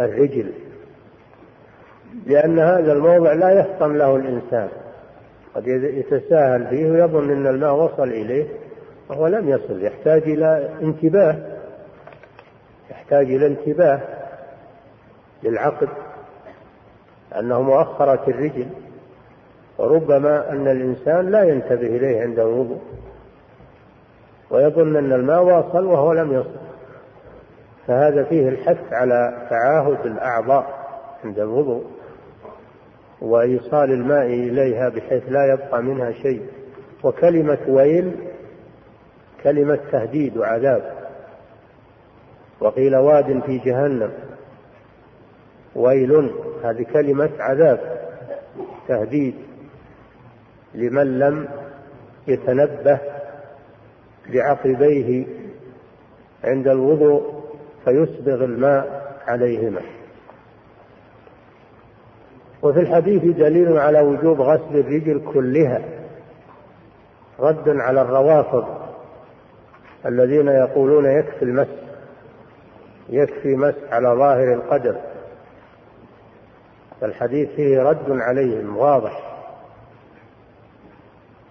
الرجل لأن هذا الموضع لا يفطن له الإنسان. قد يتساهل فيه ويظن أن الماء وصل إليه وهو لم يصل يحتاج إلى انتباه يحتاج إلى انتباه للعقد أنه مؤخرة الرجل وربما أن الإنسان لا ينتبه إليه عند الوضوء ويظن أن الماء واصل وهو لم يصل. فهذا فيه الحث على تعاهد الأعضاء عند الوضوء. وإيصال الماء إليها بحيث لا يبقى منها شيء. وكلمة ويل كلمة تهديد وعذاب. وقيل واد في جهنم. ويل هذه كلمة عذاب تهديد. لمن لم يتنبه بعقبيه عند الوضوء فيسبغ الماء عليهما. وفي الحديث دليل على وجوب غسل الرجل كلها رد على الروافض الذين يقولون يكفي المس يكفي مس على ظاهر القدر. فالحديث فيه رد عليهم واضح.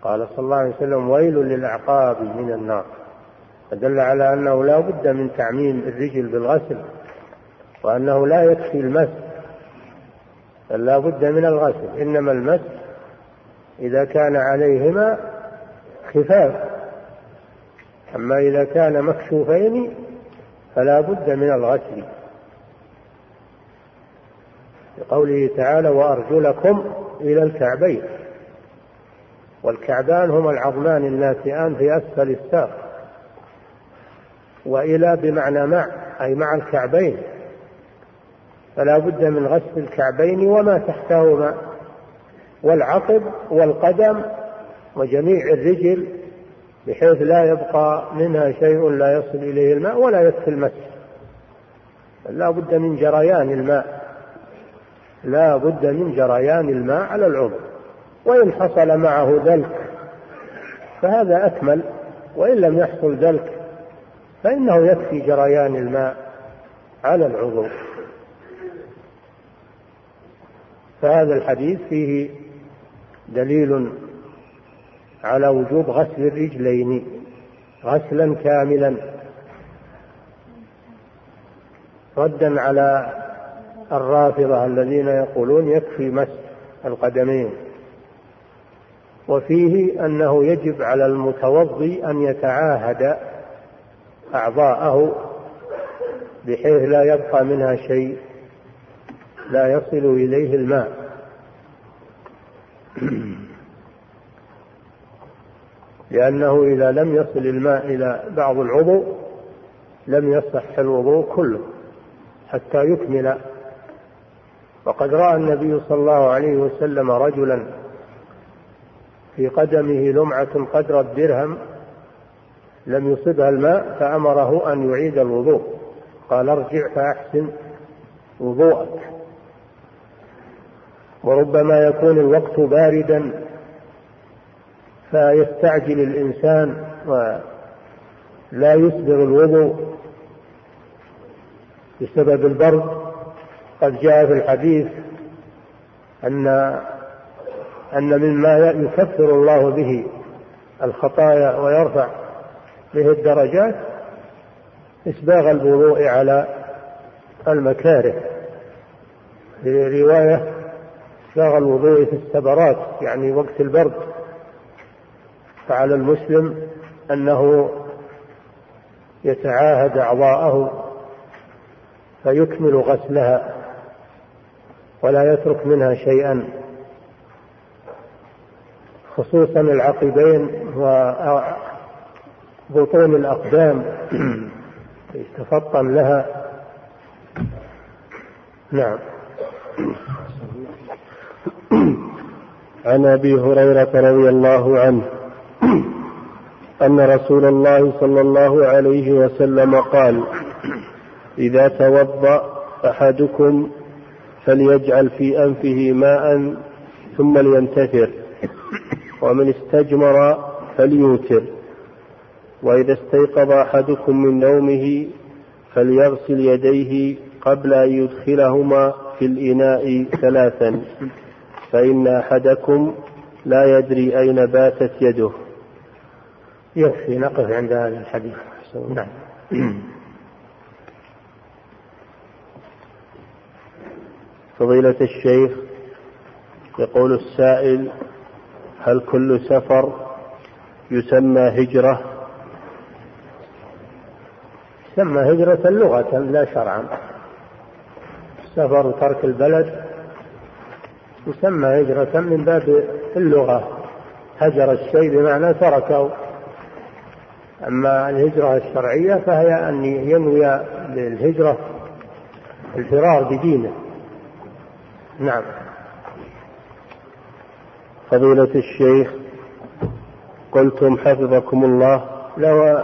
قال صلى الله عليه وسلم ويل للأعقاب من النار. فدل على أنه لا بد من تعميم الرجل بالغسل وأنه لا يكفي المس لا بد من الغسل. إنما المس إذا كان عليهما خفاف. أما إذا كان مكشوفين فلا بد من الغسل. لقوله تعالى وأرجلكم إلى الكعبين والكعبان هما العظمان الناتئان في أسفل الساق. وإلى بمعنى مع أي مع الكعبين. فلا بد من غسل الكعبين وما تحتهما والعقب والقدم وجميع الرجل بحيث لا يبقى منها شيء لا يصل إليه الماء ولا يكفي المسح لا بد من جريان الماء. لا بد من جريان الماء على العضو. وإن حصل معه ذلك فهذا أكمل وإن لم يحصل ذلك فإنه يكفي جريان الماء على العضو. فهذا الحديث فيه دليل على وجوب غسل الرجلين غسلا كاملا. ردا على الرافضة الذين يقولون يكفي مس القدمين. وفيه أنه يجب على المتوضي أن يتعاهد أعضاءه بحيث لا يبقى منها شيء. لا يصل إليه الماء. لأنه إذا لم يصل الماء إلى بعض العضو لم يصح الوضوء كله حتى يكمل. وقد رأى النبي صلى الله عليه وسلم رجلا في قدمه لمعة قدر الدرهم لم يصبها الماء فأمره أن يعيد الوضوء. قال ارجع فأحسن وضوءك. وربما يكون الوقت باردا فيستعجل الإنسان ولا يسبغ الوضوء بسبب البرد. قد جاء في الحديث أن أن مما يكفر الله به الخطايا ويرفع به الدرجات إسباغ الوضوء على المكاره. في رواية إسباغ الوضوء في السبرات يعني وقت البرد. فعلى المسلم أنه يتعاهد أعضاءه فيكمل غسلها ولا يترك منها شيئا. خصوصا العقبين وبطون الأقدام يتفطن لها. نعم. عن أبي هريرة رضي الله عنه أن رسول الله صلى الله عليه وسلم قال إذا توضأ أحدكم فليجعل في أنفه ماء ثم لينتثر ومن استجمر فليوتر وإذا استيقظ أحدكم من نومه فليغسل يديه قبل أن يدخلهما في الإناء ثلاثا. فإن أحدكم لا يدري أين باتت يده. يكفي نقف عند هذا الحديث. نعم. فضيلة الشيخ يقول السائل هل كل سفر يسمى هجرة؟ يسمى هجرة لغة لا شرعا. سفر ترك البلد يسمى هجرة من باب اللغة. هجر الشيء بمعنى تركه. أما الهجرة الشرعية فهي أن ينوي بالهجرة الفرار بدينه. نعم. فضيلة الشيخ قلتم حفظكم الله. لو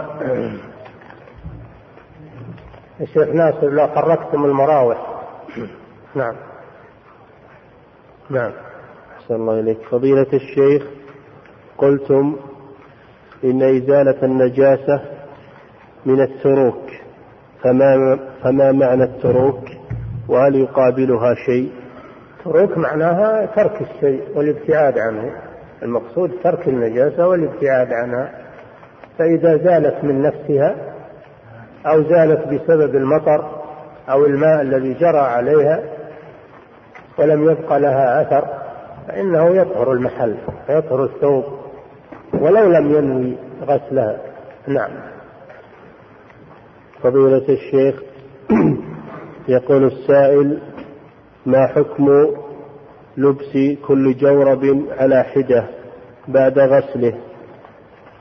الشيخ ناصر لو حركتم المراوح. نعم. نعم. أحسن الله إليك. فضيلة الشيخ قلتم إن إزالة النجاسة من التروك. فما فما معنى التروك؟ وهل يقابلها شيء؟ تروك معناها ترك الشيء والابتعاد عنه. المقصود ترك النجاسة والابتعاد عنها. فإذا زالت من نفسها أو زالت بسبب المطر أو الماء الذي جرى عليها ولم يبق لها أثر فإنه يطهر المحل يطهر الثوب ولو لم ينوي غسلها. نعم. فضيلة الشيخ يقول السائل ما حكم لبس كل جورب على حدة بعد غسله؟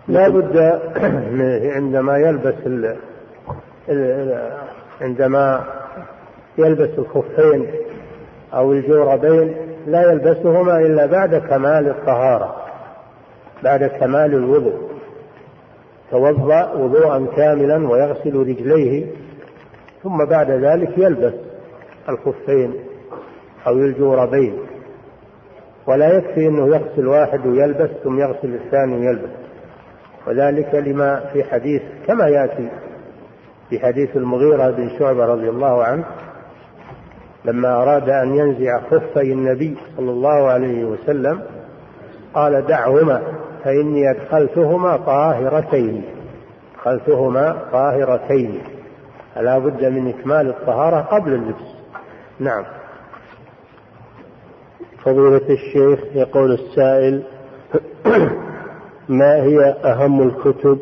لا بد عندما يلبس عندما يلبس الخفين أو الجوربين لا يلبسهما إلا بعد كمال الطهارة بعد كمال الوضوء. توضأ وضوءا كاملا ويغسل رجليه ثم بعد ذلك يلبس الخفين أو الجوربين. ولا يكفي أنه يغسل واحد ويلبس ثم يغسل الثاني ويلبس. وذلك لما في حديث كما يأتي في حديث المغيرة بن شعبة رضي الله عنه لما أراد أن ينزع خفي النبي صلى الله عليه وسلم قال دعهما فإني أدخلتهما طاهرتين. أدخلتهما طاهرتين. فلا بد من إكمال الطهارة قبل اللبس. نعم. فضيلة الشيخ يقول السائل ما هي أهم الكتب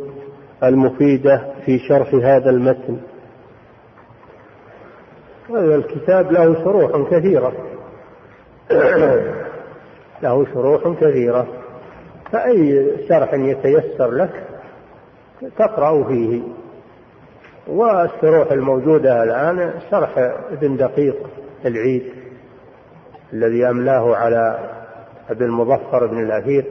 المفيدة في شرح هذا المتن؟ هذا الكتاب له شروح كثيرة. له شروح كثيرة. فأي شرح يتيسر لك تقرأ فيه. والشروح الموجودة الآن شرح ابن دقيق العيد الذي أملاه على ابن المظفر بن الأثير.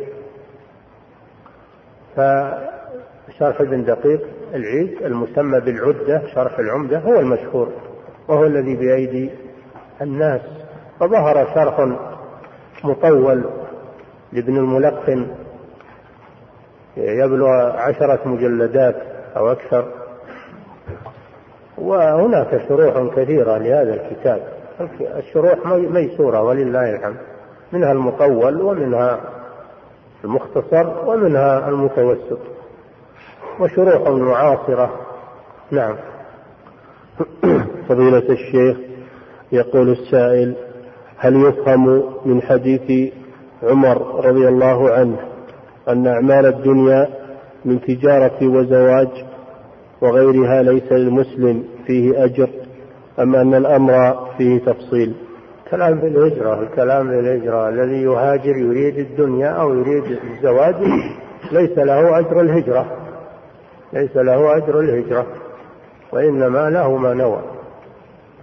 فشرح ابن دقيق العيد المسمى بالعدة شرح العمدة هو المشهور. وهو الذي بأيدي الناس. فظهر شرح مطول لابن الملقن يبلغ عشرة مجلدات أو أكثر. وهناك شروح كثيرة لهذا الكتاب. الشروح ميسورة ولله الحمد. منها المطول ومنها المختصر ومنها المتوسط. وشروح معاصرة. نعم. فضيلة الشيخ يقول السائل هل يفهم من حديث عمر رضي الله عنه أن أعمال الدنيا من تجارة وزواج وغيرها ليس للمسلم فيه أجر أم أن الأمر فيه تفصيل؟ كلام في الهجرة الكلام في الهجرة الذي يهاجر يريد الدنيا أو يريد الزواج ليس له أجر الهجرة ليس له أجر الهجرة وإنما له ما نوى.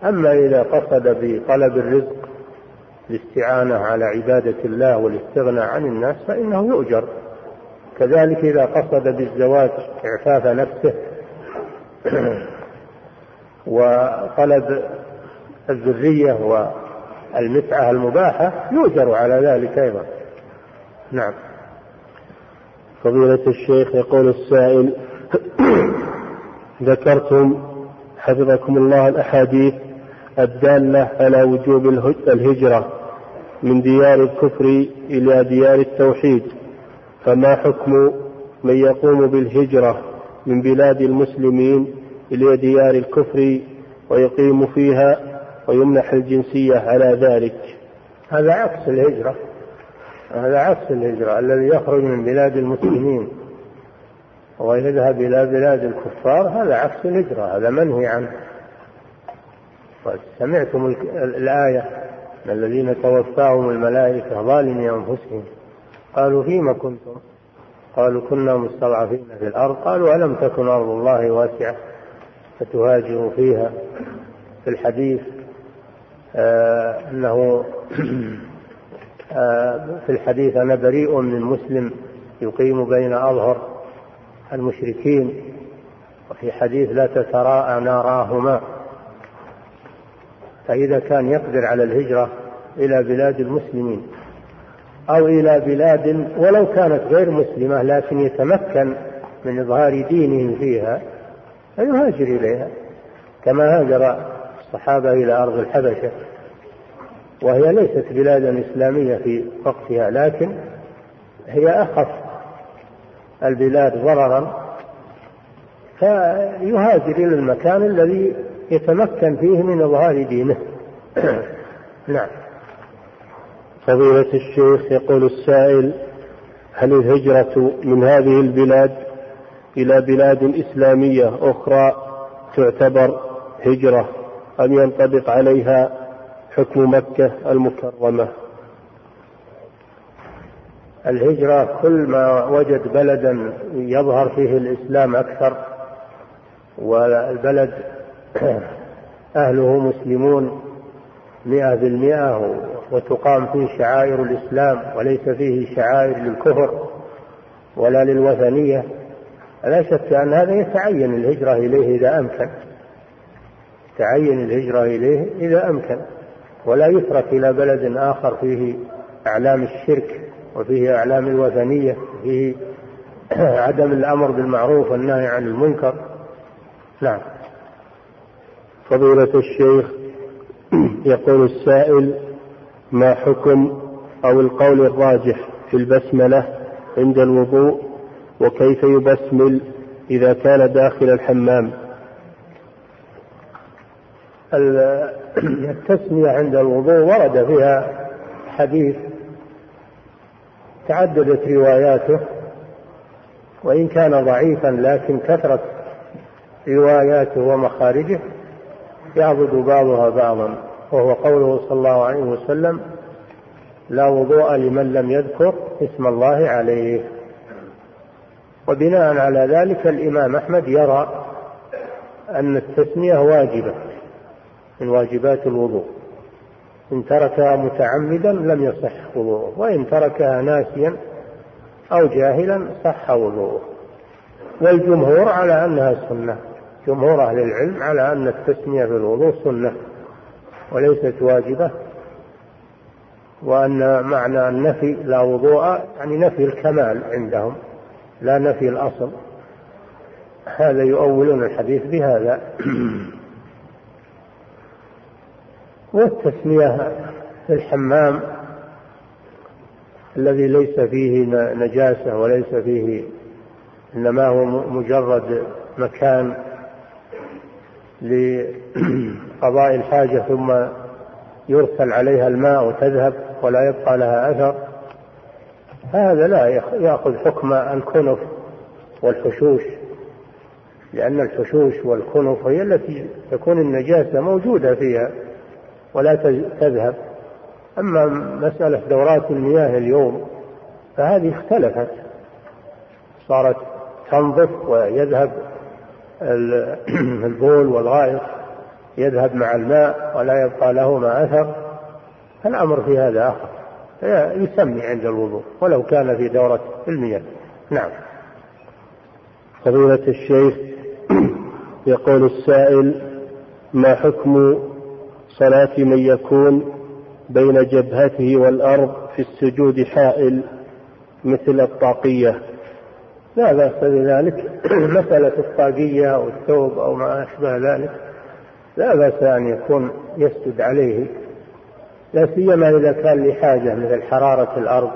أما إذا قصد بطلب الرزق الاستعانة على عبادة الله والاستغناء عن الناس فإنه يؤجر. كذلك إذا قصد بالزواج إعفاف نفسه وطلب الذرية والمتعة المباحة يؤجر على ذلك أيضا. نعم. فضيلة الشيخ يقول السائل ذكرتم حفظكم الله الأحاديث الدالة على وجوب الهجرة من ديار الكفر إلى ديار التوحيد. فما حكم من يقوم بالهجرة من بلاد المسلمين إلى ديار الكفر ويقيم فيها ويمنح الجنسية على ذلك؟ هذا عكس الهجرة. هذا عكس الهجرة. الذي يخرج من بلاد المسلمين ويذهب إلى بلاد الكفار هذا عكس الهجرة. هذا منهي عنه. سمعتم الآية الذين توفاهم الملائكة ظالمي أنفسهم. قالوا فيما كنتم؟ قالوا كنا مستضعفين في الأرض. قالوا ألم تكن أرض الله واسعة فتهاجروا فيها؟ في الحديث آه أنه آه في الحديث أنا بريء من مسلم يقيم بين أظهر المشركين. وفي حديث لا تتراءى ناراهما. فإذا كان يقدر على الهجرة إلى بلاد المسلمين أو إلى بلاد ولو كانت غير مسلمة لكن يتمكن من إظهار دينه فيها فيهاجر إليها. كما هاجر الصحابة إلى أرض الحبشة وهي ليست بلادا إسلامية في وقتها لكن هي أخف البلاد ضررا فيهاجر إلى المكان الذي يتمكن فيه من إظهار دينه. نعم. فضيلة الشيخ يقول السائل هل الهجرة من هذه البلاد إلى بلاد إسلامية أخرى تعتبر هجرة أم ينطبق عليها حكم مكة المكرمة؟ الهجرة كل ما وجد بلدا يظهر فيه الإسلام أكثر والبلد أهله مسلمون مئة بالمئة وتقام فيه شعائر الإسلام وليس فيه شعائر للكفر ولا للوثنية. لا شك أن هذا يتعين الهجرة إليه إذا أمكن. تعين الهجرة إليه إذا أمكن. ولا يترك إلى بلد آخر فيه أعلام الشرك وفيه أعلام الوثنية وفيه عدم الأمر بالمعروف والنهي عن المنكر. نعم. فضيلة الشيخ يقول السائل ما حكم أو القول الراجح في البسملة عند الوضوء؟ وكيف يبسمل إذا كان داخل الحمام؟ التسمية عند الوضوء ورد فيها حديث تعددت رواياته وإن كان ضعيفا لكن كثرة رواياته ومخارجه. يعبد بعضها بعضا وهو قوله صلى الله عليه وسلم لا وضوء لمن لم يذكر اسم الله عليه. وبناء على ذلك الإمام أحمد يرى أن التسمية واجبة من واجبات الوضوء. إن تركها متعمدا لم يصح وضوءه وإن تركها ناسيا أو جاهلا صح وضوءه. والجمهور على أنها سنة. جمهور أهل العلم على أن التسمية في الوضوء سنة وليست واجبة وأن معنى النفي لا وضوء يعني نفي الكمال عندهم لا نفي الأصل. هذا يؤولون الحديث بهذا. والتسمية في الحمام الذي ليس فيه نجاسة وليس فيه إنما هو مجرد مكان لقضاء الحاجة ثم يرسل عليها الماء وتذهب ولا يبقى لها أثر. هذا لا يأخذ حكم الكنف والحشوش لأن الحشوش والكنف هي التي تكون النجاسة موجودة فيها ولا تذهب. أما مسألة دورات المياه اليوم فهذه اختلفت. صارت تنظف ويذهب البول والغائط يذهب مع الماء ولا يبقى لهما أثر الأمر في هذا آخر. يسمي عند الوضوء ولو كان في دورة المياه نعم. فضيلة الشيخ يقول السائل ما حكم صلاة من يكون بين جبهته والأرض في السجود حائل مثل الطاقية؟ لا بأس بذلك. مسألة الطاقية أو الثوب أو ما أشبه ذلك لا بأس أن يكون يسجد عليه. لا سيما إذا كان لحاجة مثل حرارة الأرض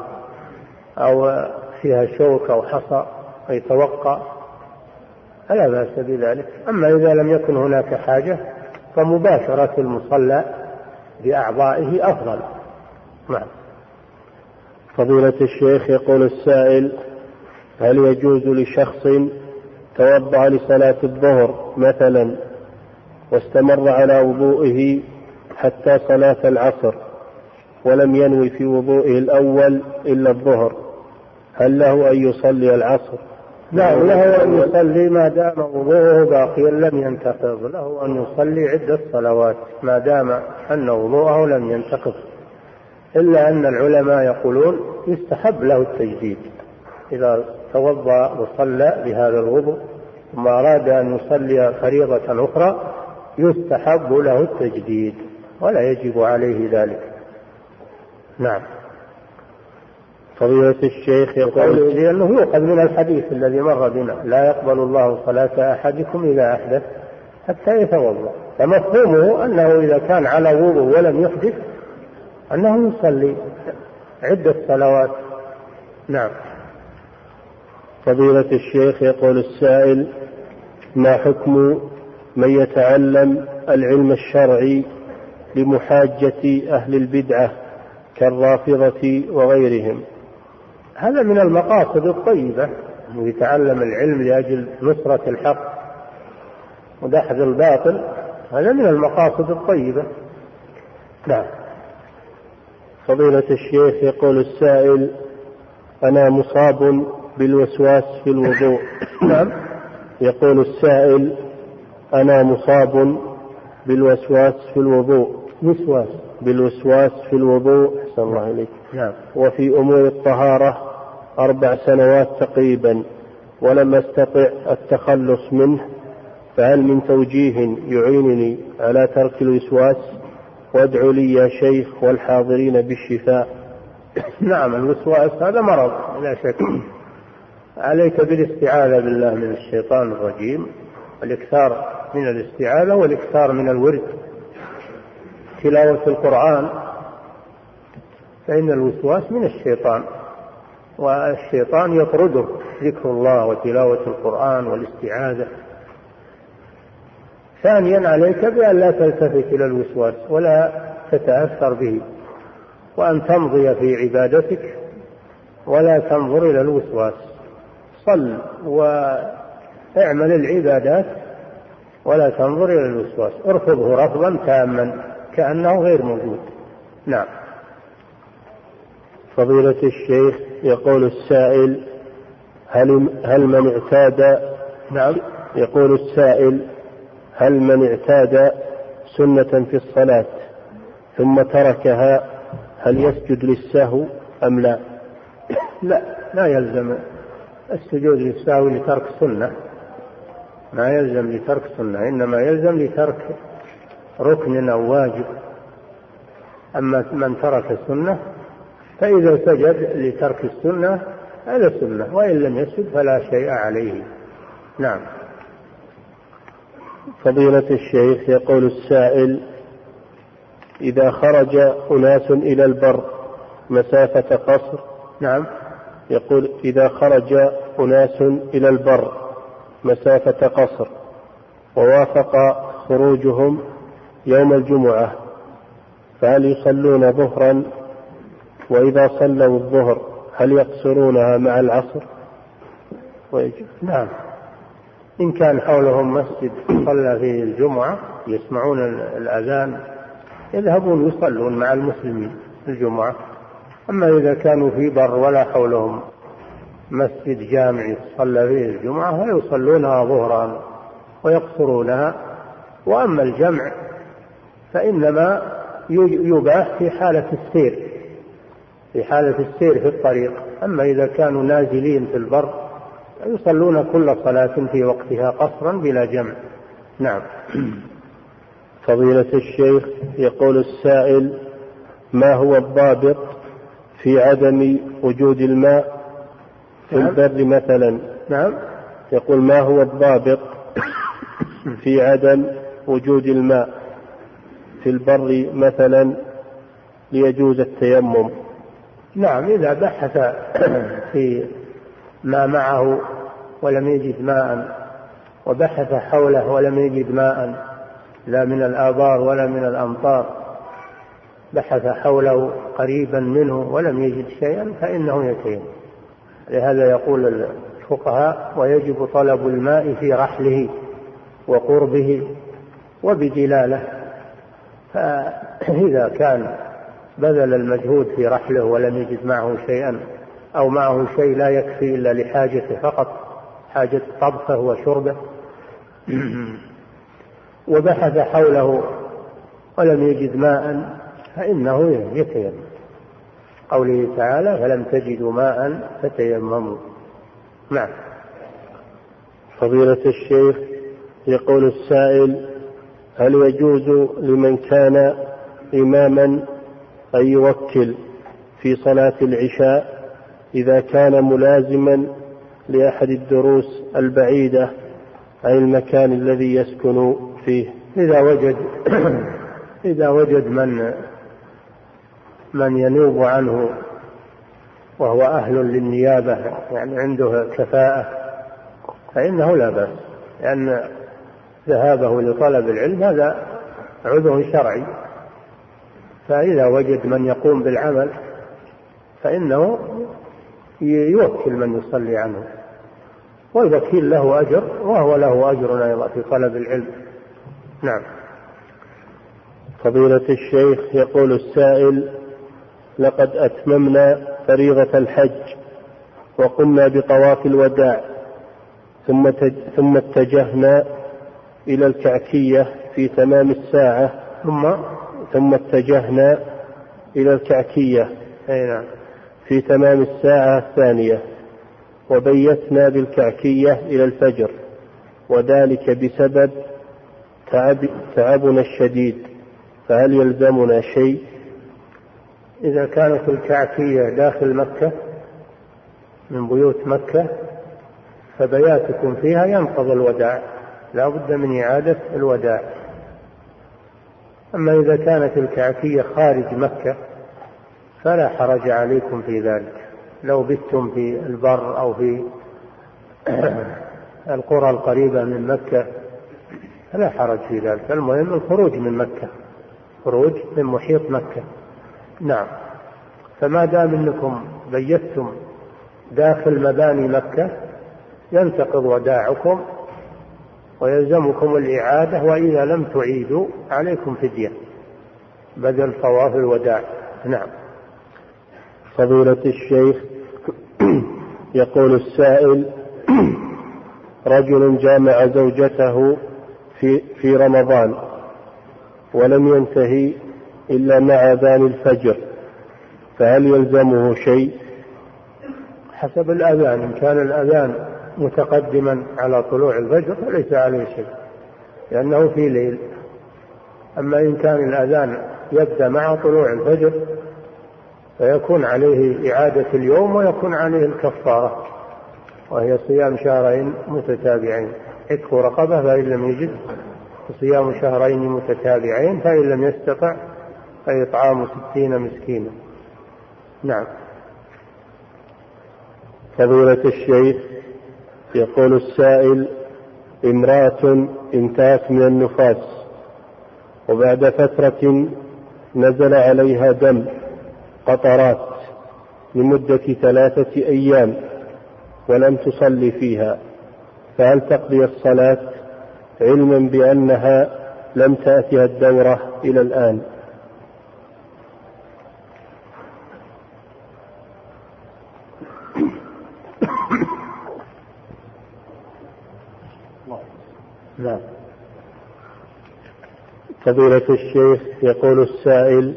أو فيها شوك أو حصى يتوقع فلا بأس بذلك. أما إذا لم يكن هناك حاجة فمباشرة المصلى بأعضائه أفضل. نعم. فضيلة الشيخ يقول السائل هل يجوز لشخص توضأ لصلاة الظهر مثلا واستمر على وضوئه حتى صلاة العصر ولم ينوي في وضوئه الأول إلا الظهر؟ هل له أن يصلي العصر؟ نعم له أن يصلي. ما دام وضوءه باقيا لم ينتقض. له أن يصلي عدة صلوات ما دام أن وضوءه لم ينتقض. إلا أن العلماء يقولون يستحب له التجديد إذا توضأ وصلى بهذا الوضوء ثم أراد أن يصلي فريضة أخرى يستحب له التجديد ولا يجب عليه ذلك. نعم. فضيلة الشيخ يقول لأنه يؤخذ من الحديث الذي مر بنا لا يقبل الله صلاة أحدكم إذا أحدث حتى يتوضأ. فمفهومه أنه إذا كان على وضوء ولم يحدث أنه يصلي عدة صلوات. نعم. فضيلة الشيخ يقول السائل ما حكم من يتعلم العلم الشرعي لمحاجة أهل البدعة كالرافضة وغيرهم؟ هذا من المقاصد الطيبة يتعلم العلم لأجل نصرة الحق ودحض الباطل. هذا من المقاصد الطيبة. نعم. فضيلة الشيخ يقول السائل أنا مصاب بالوسواس في الوضوء. نعم. يقول السائل أنا مصاب بالوسواس في الوضوء. وسواس. بالوسواس في الوضوء أحسن الله إليك. نعم. وفي أمور الطهارة أربع سنوات تقريبا ولم أستطع التخلص منه فهل من توجيه يعينني على ترك الوسواس؟ وادعو لي يا شيخ والحاضرين بالشفاء. نعم الوسواس هذا مرض لا شك. عليك بالاستعاذة بالله من الشيطان الرجيم الإكثار من الاستعاذة والإكثار من الورد. تلاوة القرآن فإن الوسواس من الشيطان والشيطان يطرده ذكر الله وتلاوة القرآن والاستعاذة. ثانيا عليك بأن لا تلتفت إلى الوسواس ولا تتأثر به وأن تمضي في عبادتك ولا تنظر إلى الوسواس. صل واعمل العبادات ولا تنظر إلى الوسواس. ارفضه رفضا تاما كأنه غير موجود. نعم. فضيلة الشيخ يقول السائل هل هل من اعتاد؟ نعم. يقول السائل هل من اعتاد سنة في الصلاة ثم تركها هل يسجد للسهو أم لا؟ لا لا يلزم. السجود للسهو لترك سنة. ما يلزم لترك سنة إنما يلزم لترك ركن أو واجب. أما من ترك سنة فإذا سجد لترك السنة هذا سنة وإن لم يسجد فلا شيء عليه. نعم. فضيلة الشيخ يقول السائل إذا خرج أناس إلى البر مسافة قصر نعم. يقول إذا خرج أناس إلى البر مسافة قصر ووافق خروجهم يوم الجمعة فهل يصلون ظهرا؟ وإذا صلوا الظهر هل يقصرونها مع العصر؟ ويجب نعم. إن كان حولهم مسجد صلى فيه الجمعة يسمعون الأذان يذهبون يصلون مع المسلمين الجمعة. أما إذا كانوا في بر ولا حولهم مسجد جامع صلى فيه الجمعة فيصلونها ظهرا ويقصرونها وأما الجمع فإنما يباح في حالة السير في حالة السير في الطريق. أما إذا كانوا نازلين في البر يصلون كل صلاة في وقتها قصرا بلا جمع. نعم. فضيلة الشيخ يقول السائل ما هو الضابط في عدم وجود الماء في نعم. البر مثلا. نعم. يقول ما هو الضابط في عدم وجود الماء في البر مثلا ليجوز التيمم؟ نعم إذا بحث في ما معه ولم يجد ماء وبحث حوله ولم يجد ماء لا من الآبار ولا من الأمطار بحث حوله قريبا منه ولم يجد شيئا فإنه يتيم لهذا يقول الفقهاء ويجب طلب الماء في رحله وقربه وبدلاله. فإذا كان بذل المجهود في رحله ولم يجد معه شيئا أو معه شيء لا يكفي إلا لحاجته فقط حاجة طبخه وشربه وبحث حوله ولم يجد ماء فإنه يتيمم. قوله تعالى فلم تجدوا ماء فتيمموا. نعم. فضيلة الشيخ يقول السائل هل يجوز لمن كان إماما أن يوكل في صلاة العشاء إذا كان ملازما لأحد الدروس البعيدة عن المكان الذي يسكن فيه؟ إذا وجد إذا وجد من من ينوب عنه وهو أهل للنيابة يعني عنده كفاءة فإنه لا بأس لأن ذهابه لطلب العلم هذا عذر شرعي. فإذا وجد من يقوم بالعمل فإنه يوكل من يصلي عنه والوكيل له أجر وهو له أجر أيضا في طلب العلم. نعم. فضيلة الشيخ يقول السائل لقد أتممنا فريضة الحج وقمنا بطواف الوداع ثم ثم اتجهنا إلى الكعكية في تمام الساعة ثم؟ ثم اتجهنا إلى الكعكية أي نعم. في تمام الساعة الثانية وبيتنا بالكعكية إلى الفجر وذلك بسبب تعب تعبنا الشديد فهل يلزمنا شيء؟ إذا كانت الكعكية داخل مكة من بيوت مكة فبياتكم فيها ينقض الوداع. لا بد من إعادة الوداع. أما إذا كانت الكعكية خارج مكة فلا حرج عليكم في ذلك. لو بتم في البر أو في القرى القريبة من مكة فلا حرج في ذلك. المهم الخروج من مكة. خروج من محيط مكة. نعم. فما دام إنكم بيتم داخل مباني مكة ينتقض وداعكم ويلزمكم الإعادة وإذا لم تعيدوا عليكم فدية. بدل طواف الوداع. نعم. فضيلة الشيخ يقول السائل رجل جامع زوجته في في رمضان ولم ينتهي إلا مع أذان الفجر فهل يلزمه شيء؟ حسب الأذان إن كان الأذان متقدما على طلوع الفجر فليس عليه شيء لأنه في ليل أما إن كان الأذان يبدأ مع طلوع الفجر فيكون عليه إعادة اليوم ويكون عليه الكفارة وهي صيام شهرين متتابعين عتق رقبة فإن لم يجد صيام شهرين متتابعين فإن لم يستطع فإطعام ستين مسكينا. نعم. فضيلة الشيخ يقول السائل امرأة انتهت من النفاس وبعد فترة نزل عليها دم قطرات لمدة ثلاثة أيام ولم تصلي فيها. فهل تقضي الصلاة؟ علما بأنها لم تأتها الدورة إلى الآن نعم فضيلة الشيخ يقول السائل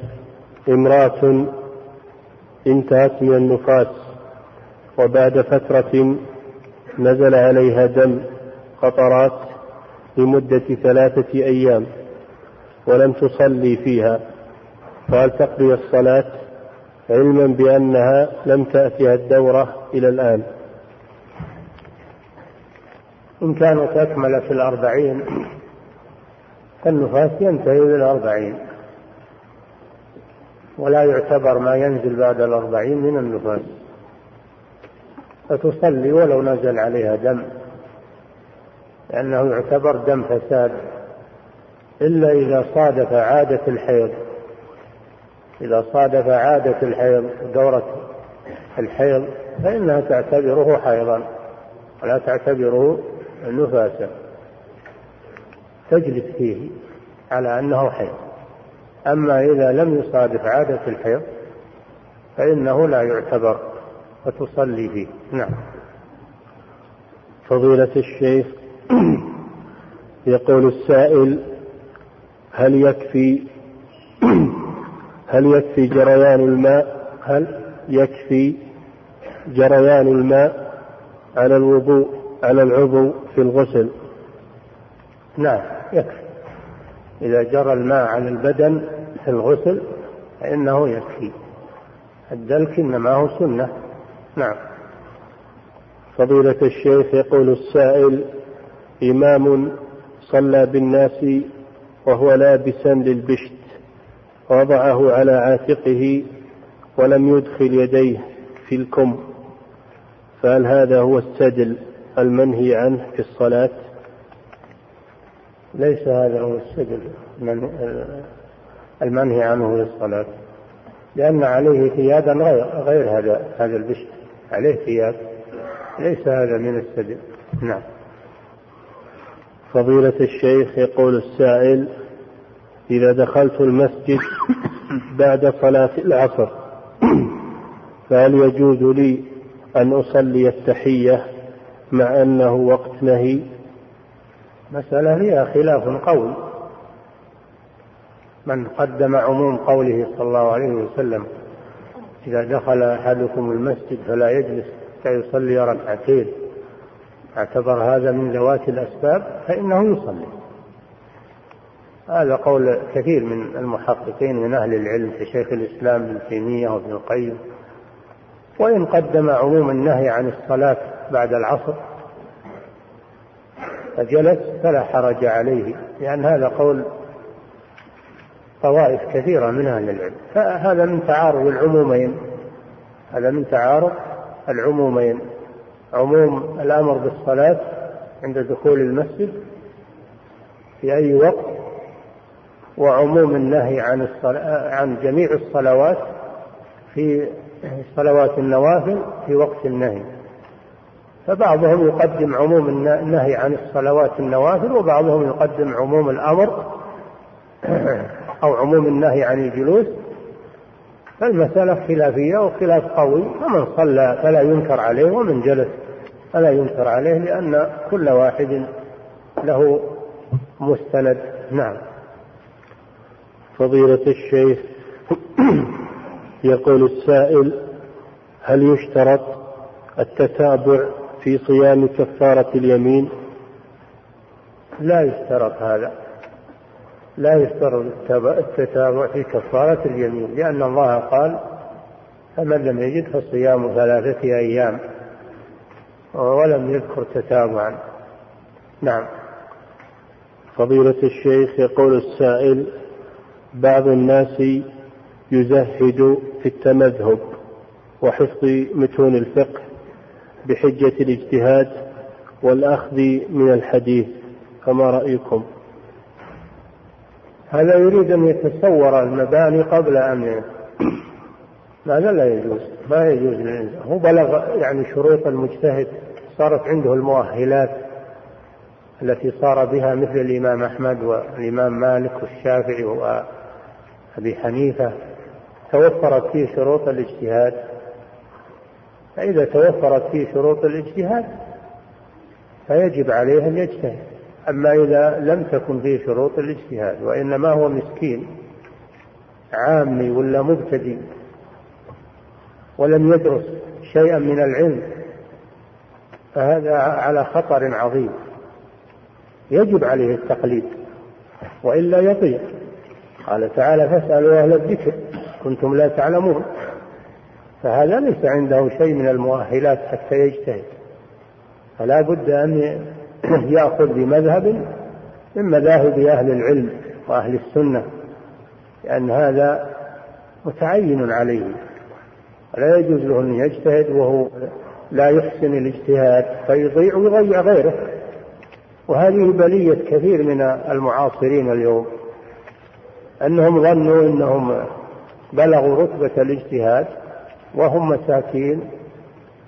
امرأة انتهت من النفاس وبعد فترة نزل عليها دم قطرات لمدة ثلاثة أيام ولم تصلي فيها فهل تقضي الصلاة؟ علما بأنها لم تأتها الدورة إلى الآن. إن كانت أكملت الأربعين فالنفاس ينتهي بالأربعين ولا يعتبر ما ينزل بعد الأربعين من النفاس. فتصلي ولو نزل عليها دم. لأنه يعتبر دم فساد. إلا إذا صادف عادة الحيض. إذا صادف عادة الحيض دورة الحيض فإنها تعتبره حيضا. ولا تعتبره نفاسا. تجلس فيه على أنه حيض. أما إذا لم يصادف عادة الحيض فإنه لا يعتبر وتصلي فيه. نعم. فضيلة الشيخ يقول السائل هل يكفي هل يكفي جريان الماء؟ هل يكفي جريان الماء على الوضوء على العضو في الغسل؟ نعم يكفي. إذا جرى الماء على البدن في الغسل فإنه يكفي. الدلك إنما هو سنة. نعم. فضيلة الشيخ يقول السائل إمام صلى بالناس وهو لابسا للبشت وضعه على عاتقه ولم يدخل يديه في الكم. فهل هذا هو السدل المنهي عنه في الصلاة؟ ليس هذا هو السدل من المنهي عنه في الصلاة لأن عليه ثيابا غير, غير هذا هذا البشر عليه ثياب ليس هذا من السبب. نعم. فضيلة الشيخ يقول السائل إذا دخلت المسجد بعد صلاة العصر فهل يجوز لي أن أصلي التحية مع أنه وقت نهي؟ مسألة فيها خلاف قوي من قدم عموم قوله صلى الله عليه وسلم إذا دخل أحدكم المسجد فلا يجلس حتى يصلي ركعتين اعتبر هذا من ذوات الأسباب فإنه يصلي. هذا قول كثير من المحققين من أهل العلم كشيخ الإسلام ابن تيمية وابن القيم. وإن قدم عموم النهي عن الصلاة بعد العصر فجلس فلا حرج عليه لأن هذا قول طوائف كثيرة من أهل العلم. فهذا من تعارض العمومين هذا من تعارض العمومين. عموم الأمر بالصلاة عند دخول المسجد في أي وقت وعموم النهي عن الصلاة عن جميع الصلوات في صلوات النوافل في وقت النهي. فبعضهم يقدم عموم النهي عن الصلوات النوافل وبعضهم يقدم عموم الأمر أو عموم النهي عن الجلوس. فالمسألة خلافية وخلاف قوي فمن صلى فلا ينكر عليه ومن جلس فلا ينكر عليه لأن كل واحد له مستند. نعم. فضيلة الشيخ يقول السائل هل يشترط التتابع في صيام كفارة اليمين. لا يشترط هذا. لا يشترط التتابع في كفارة اليمين لأن الله قال فمن لم يجد فصيام ثلاثة أيام ولم يذكر تتابعا. نعم. فضيلة الشيخ يقول السائل بعض الناس يزهد في التمذهب وحفظ متون الفقه بحجة الاجتهاد والأخذ من الحديث فما رأيكم. هذا يريد أن يتصور المباني قبل أن هذا لا يجوز؟ ما يجوز للإنسان. هو بلغ يعني شروط المجتهد صارت عنده المؤهلات التي صار بها مثل الإمام أحمد والإمام مالك والشافعي وأبي حنيفة. توفرت فيه شروط الاجتهاد. فإذا توفرت فيه شروط الاجتهاد فيجب عليه أن يجتهد. أما إذا لم تكن فيه شروط الاجتهاد وإنما هو مسكين عامي ولا مبتدئ ولم يدرس شيئا من العلم فهذا على خطر عظيم. يجب عليه التقليد وإلا يضيع قال تعالى فاسألوا أهل الذكر كنتم لا تعلمون. فهذا ليس عنده شيء من المؤهلات حتى يجتهد. فلا بد أن يأخذ بمذهب من مذاهب أهل العلم وأهل السنة لأن هذا متعين عليه. لا يجوز له أن يجتهد وهو لا يحسن الاجتهاد فيضيع ويضيع غيره. وهذه بلية كثير من المعاصرين اليوم أنهم ظنوا أنهم بلغوا رتبة الاجتهاد وهم مساكين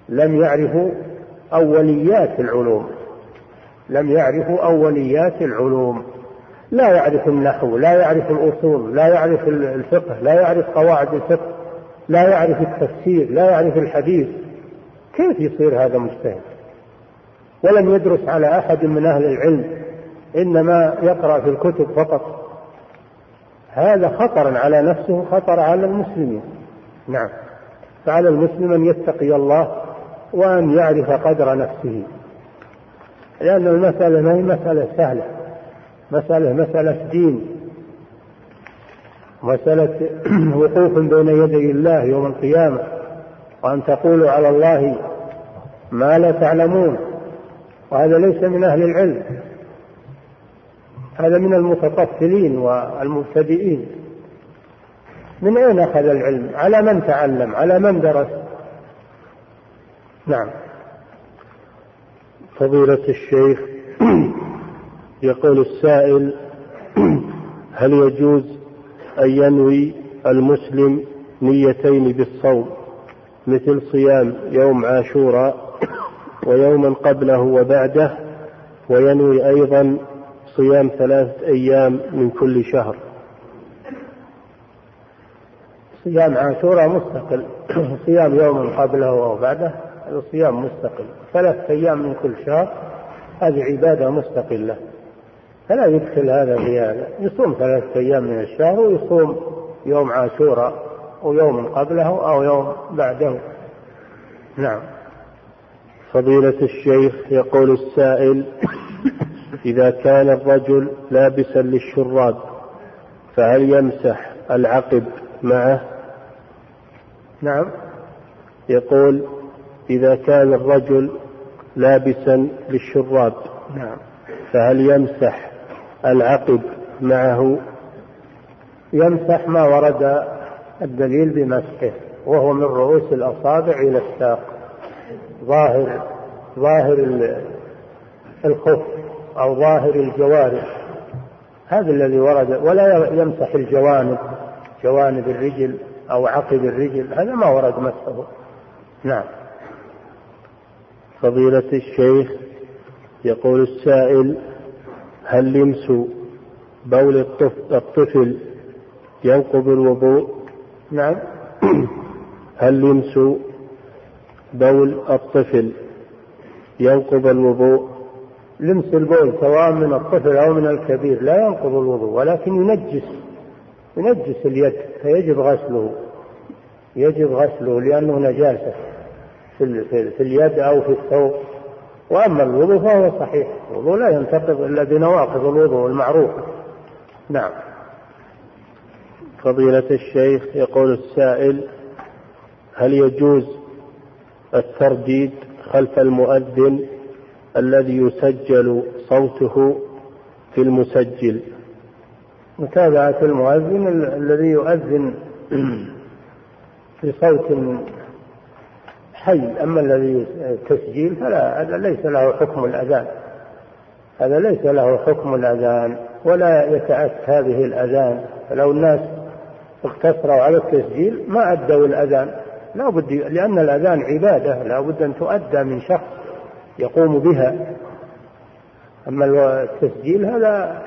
لم يعرفوا أوليات العلوم. لم يعرفوا أوليات العلوم. لا يعرف النحو لا يعرف الأصول لا يعرف الفقه لا يعرف قواعد الفقه لا يعرف التفسير لا يعرف الحديث. كيف يصير هذا مجتهد؟ ولم يدرس على أحد من أهل العلم إنما يقرأ في الكتب فقط. هذا خطر على نفسه خطر على المسلمين. نعم. فعلى المسلم أن يتقي الله وأن يعرف قدر نفسه. لأن المسألة ما هي مسألة سهلة. مسألة مسألة دين. مسألة وقوف بين يدي الله يوم القيامة وأن تقولوا على الله ما لا تعلمون. وهذا ليس من أهل العلم. هذا من المتطفلين والمبتدئين. من أين أخذ العلم؟ على من تعلم؟ على من درس؟ نعم. فضيلة الشيخ يقول السائل هل يجوز أن ينوي المسلم نيتين بالصوم مثل صيام يوم عاشوراء ويوما قبله وبعده وينوي أيضا صيام ثلاثة أيام من كل شهر؟ صيام عاشوراء مستقل. صيام يوم قبله أو بعده هذا صيام مستقل. ثلاثة أيام من كل شهر هذه عبادة مستقلة. فلا يدخل هذا في هذا. يصوم ثلاثة أيام من الشهر ويصوم يوم عاشوراء ويوم قبله أو يوم بعده. نعم. فضيلة الشيخ يقول السائل إذا كان الرجل لابسا للشراب فهل يمسح العقب معه؟ نعم. يقول إذا كان الرجل لابسا للشراب نعم. فهل يمسح العقب معه؟ يمسح ما ورد الدليل بمسحه وهو من رؤوس الأصابع إلى الساق. ظاهر ظاهر الخف أو ظاهر الجوارح. هذا الذي ورد ولا يمسح الجوانب جوانب الرجل. أو عقب الرجل هذا ما ورد مسحه نعم. فضيلة الشيخ يقول السائل هل لمس بول الطفل ينقض الوضوء؟ نعم. هل لمس بول الطفل ينقض الوضوء؟ لمس البول سواء من الطفل أو من الكبير لا ينقض الوضوء ولكن ينجس. ينجس اليد فيجب غسله. يجب غسله لأنه نجاسة في, في اليد أو في الثوب. وأما الوضوء فهو صحيح. الوضوء لا ينتقض إلا بنواقض الوضوء المعروفة نعم. فضيلة الشيخ يقول السائل هل يجوز الترديد خلف المؤذن الذي يسجل صوته في المسجل؟ متابعة المؤذن الذي يؤذن بصوت حي. أما الذي تسجيل فلا هذا ليس له حكم الأذان. هذا ليس له حكم الأذان ولا يتأتى به الأذان. فلو الناس اقتصروا على التسجيل ما أدوا الأذان. لا بد لأن الأذان عبادة لا بد أن تؤدى من شخص يقوم بها. أما التسجيل هذا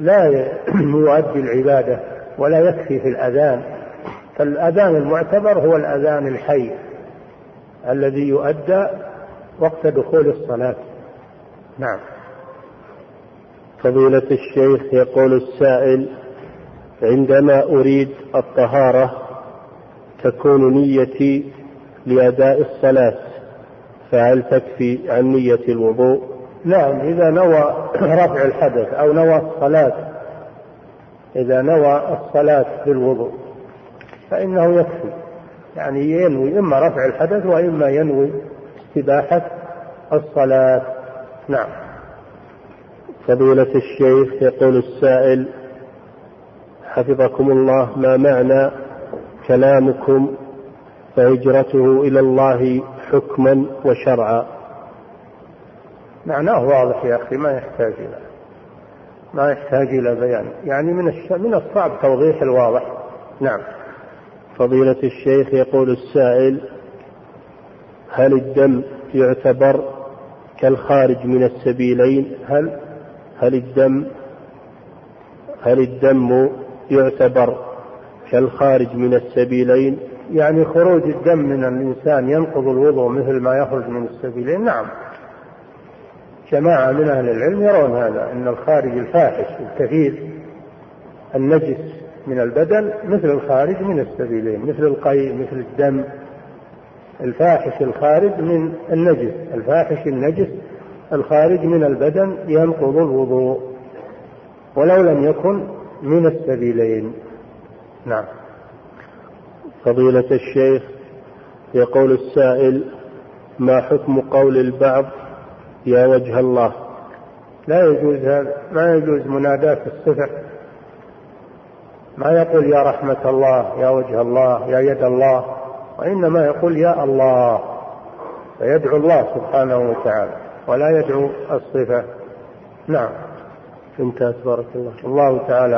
لا يؤدي العبادة ولا يكفي في الأذان. فالأذان المعتبر هو الأذان الحي الذي يؤدى وقت دخول الصلاة. نعم. فضيلة الشيخ يقول السائل عندما أريد الطهارة تكون نيتي لأداء الصلاة فهل تكفي عن نية الوضوء؟ نعم إذا نوى رفع الحدث أو نوى الصلاة إذا نوى الصلاة بالوضوء فإنه يكفي. يعني ينوي إما رفع الحدث وإما ينوي استباحة الصلاة. نعم. فضيلة الشيخ يقول السائل حفظكم الله ما معنى كلامكم فهجرته إلى الله حكما وشرعا؟ معناه واضح يا أخي ما يحتاج إلى ما يحتاج إلى بيان. يعني من من الصعب توضيح الواضح. نعم. فضيلة الشيخ يقول السائل هل الدم يعتبر كالخارج من السبيلين؟ هل هل الدم هل الدم يعتبر كالخارج من السبيلين؟ يعني خروج الدم من الإنسان ينقض الوضوء مثل ما يخرج من السبيلين؟ نعم. جماعة من أهل العلم يرون هذا أن الخارج الفاحش الكثير النجس من البدن مثل الخارج من السبيلين مثل القيء مثل الدم. الفاحش الخارج من النجس الفاحش النجس الخارج من البدن ينقض الوضوء ولو لم يكن من السبيلين. نعم. فضيلة الشيخ يقول السائل ما حكم قول البعض يا وجه الله. لا يجوز هذا ما يجوز مناداة الصفة ما يقول يا رحمة الله يا وجه الله يا يد الله وإنما يقول يا الله. فيدعو الله سبحانه وتعالى ولا يدعو الصفة. نعم. انتهت بارك الله الله تعالى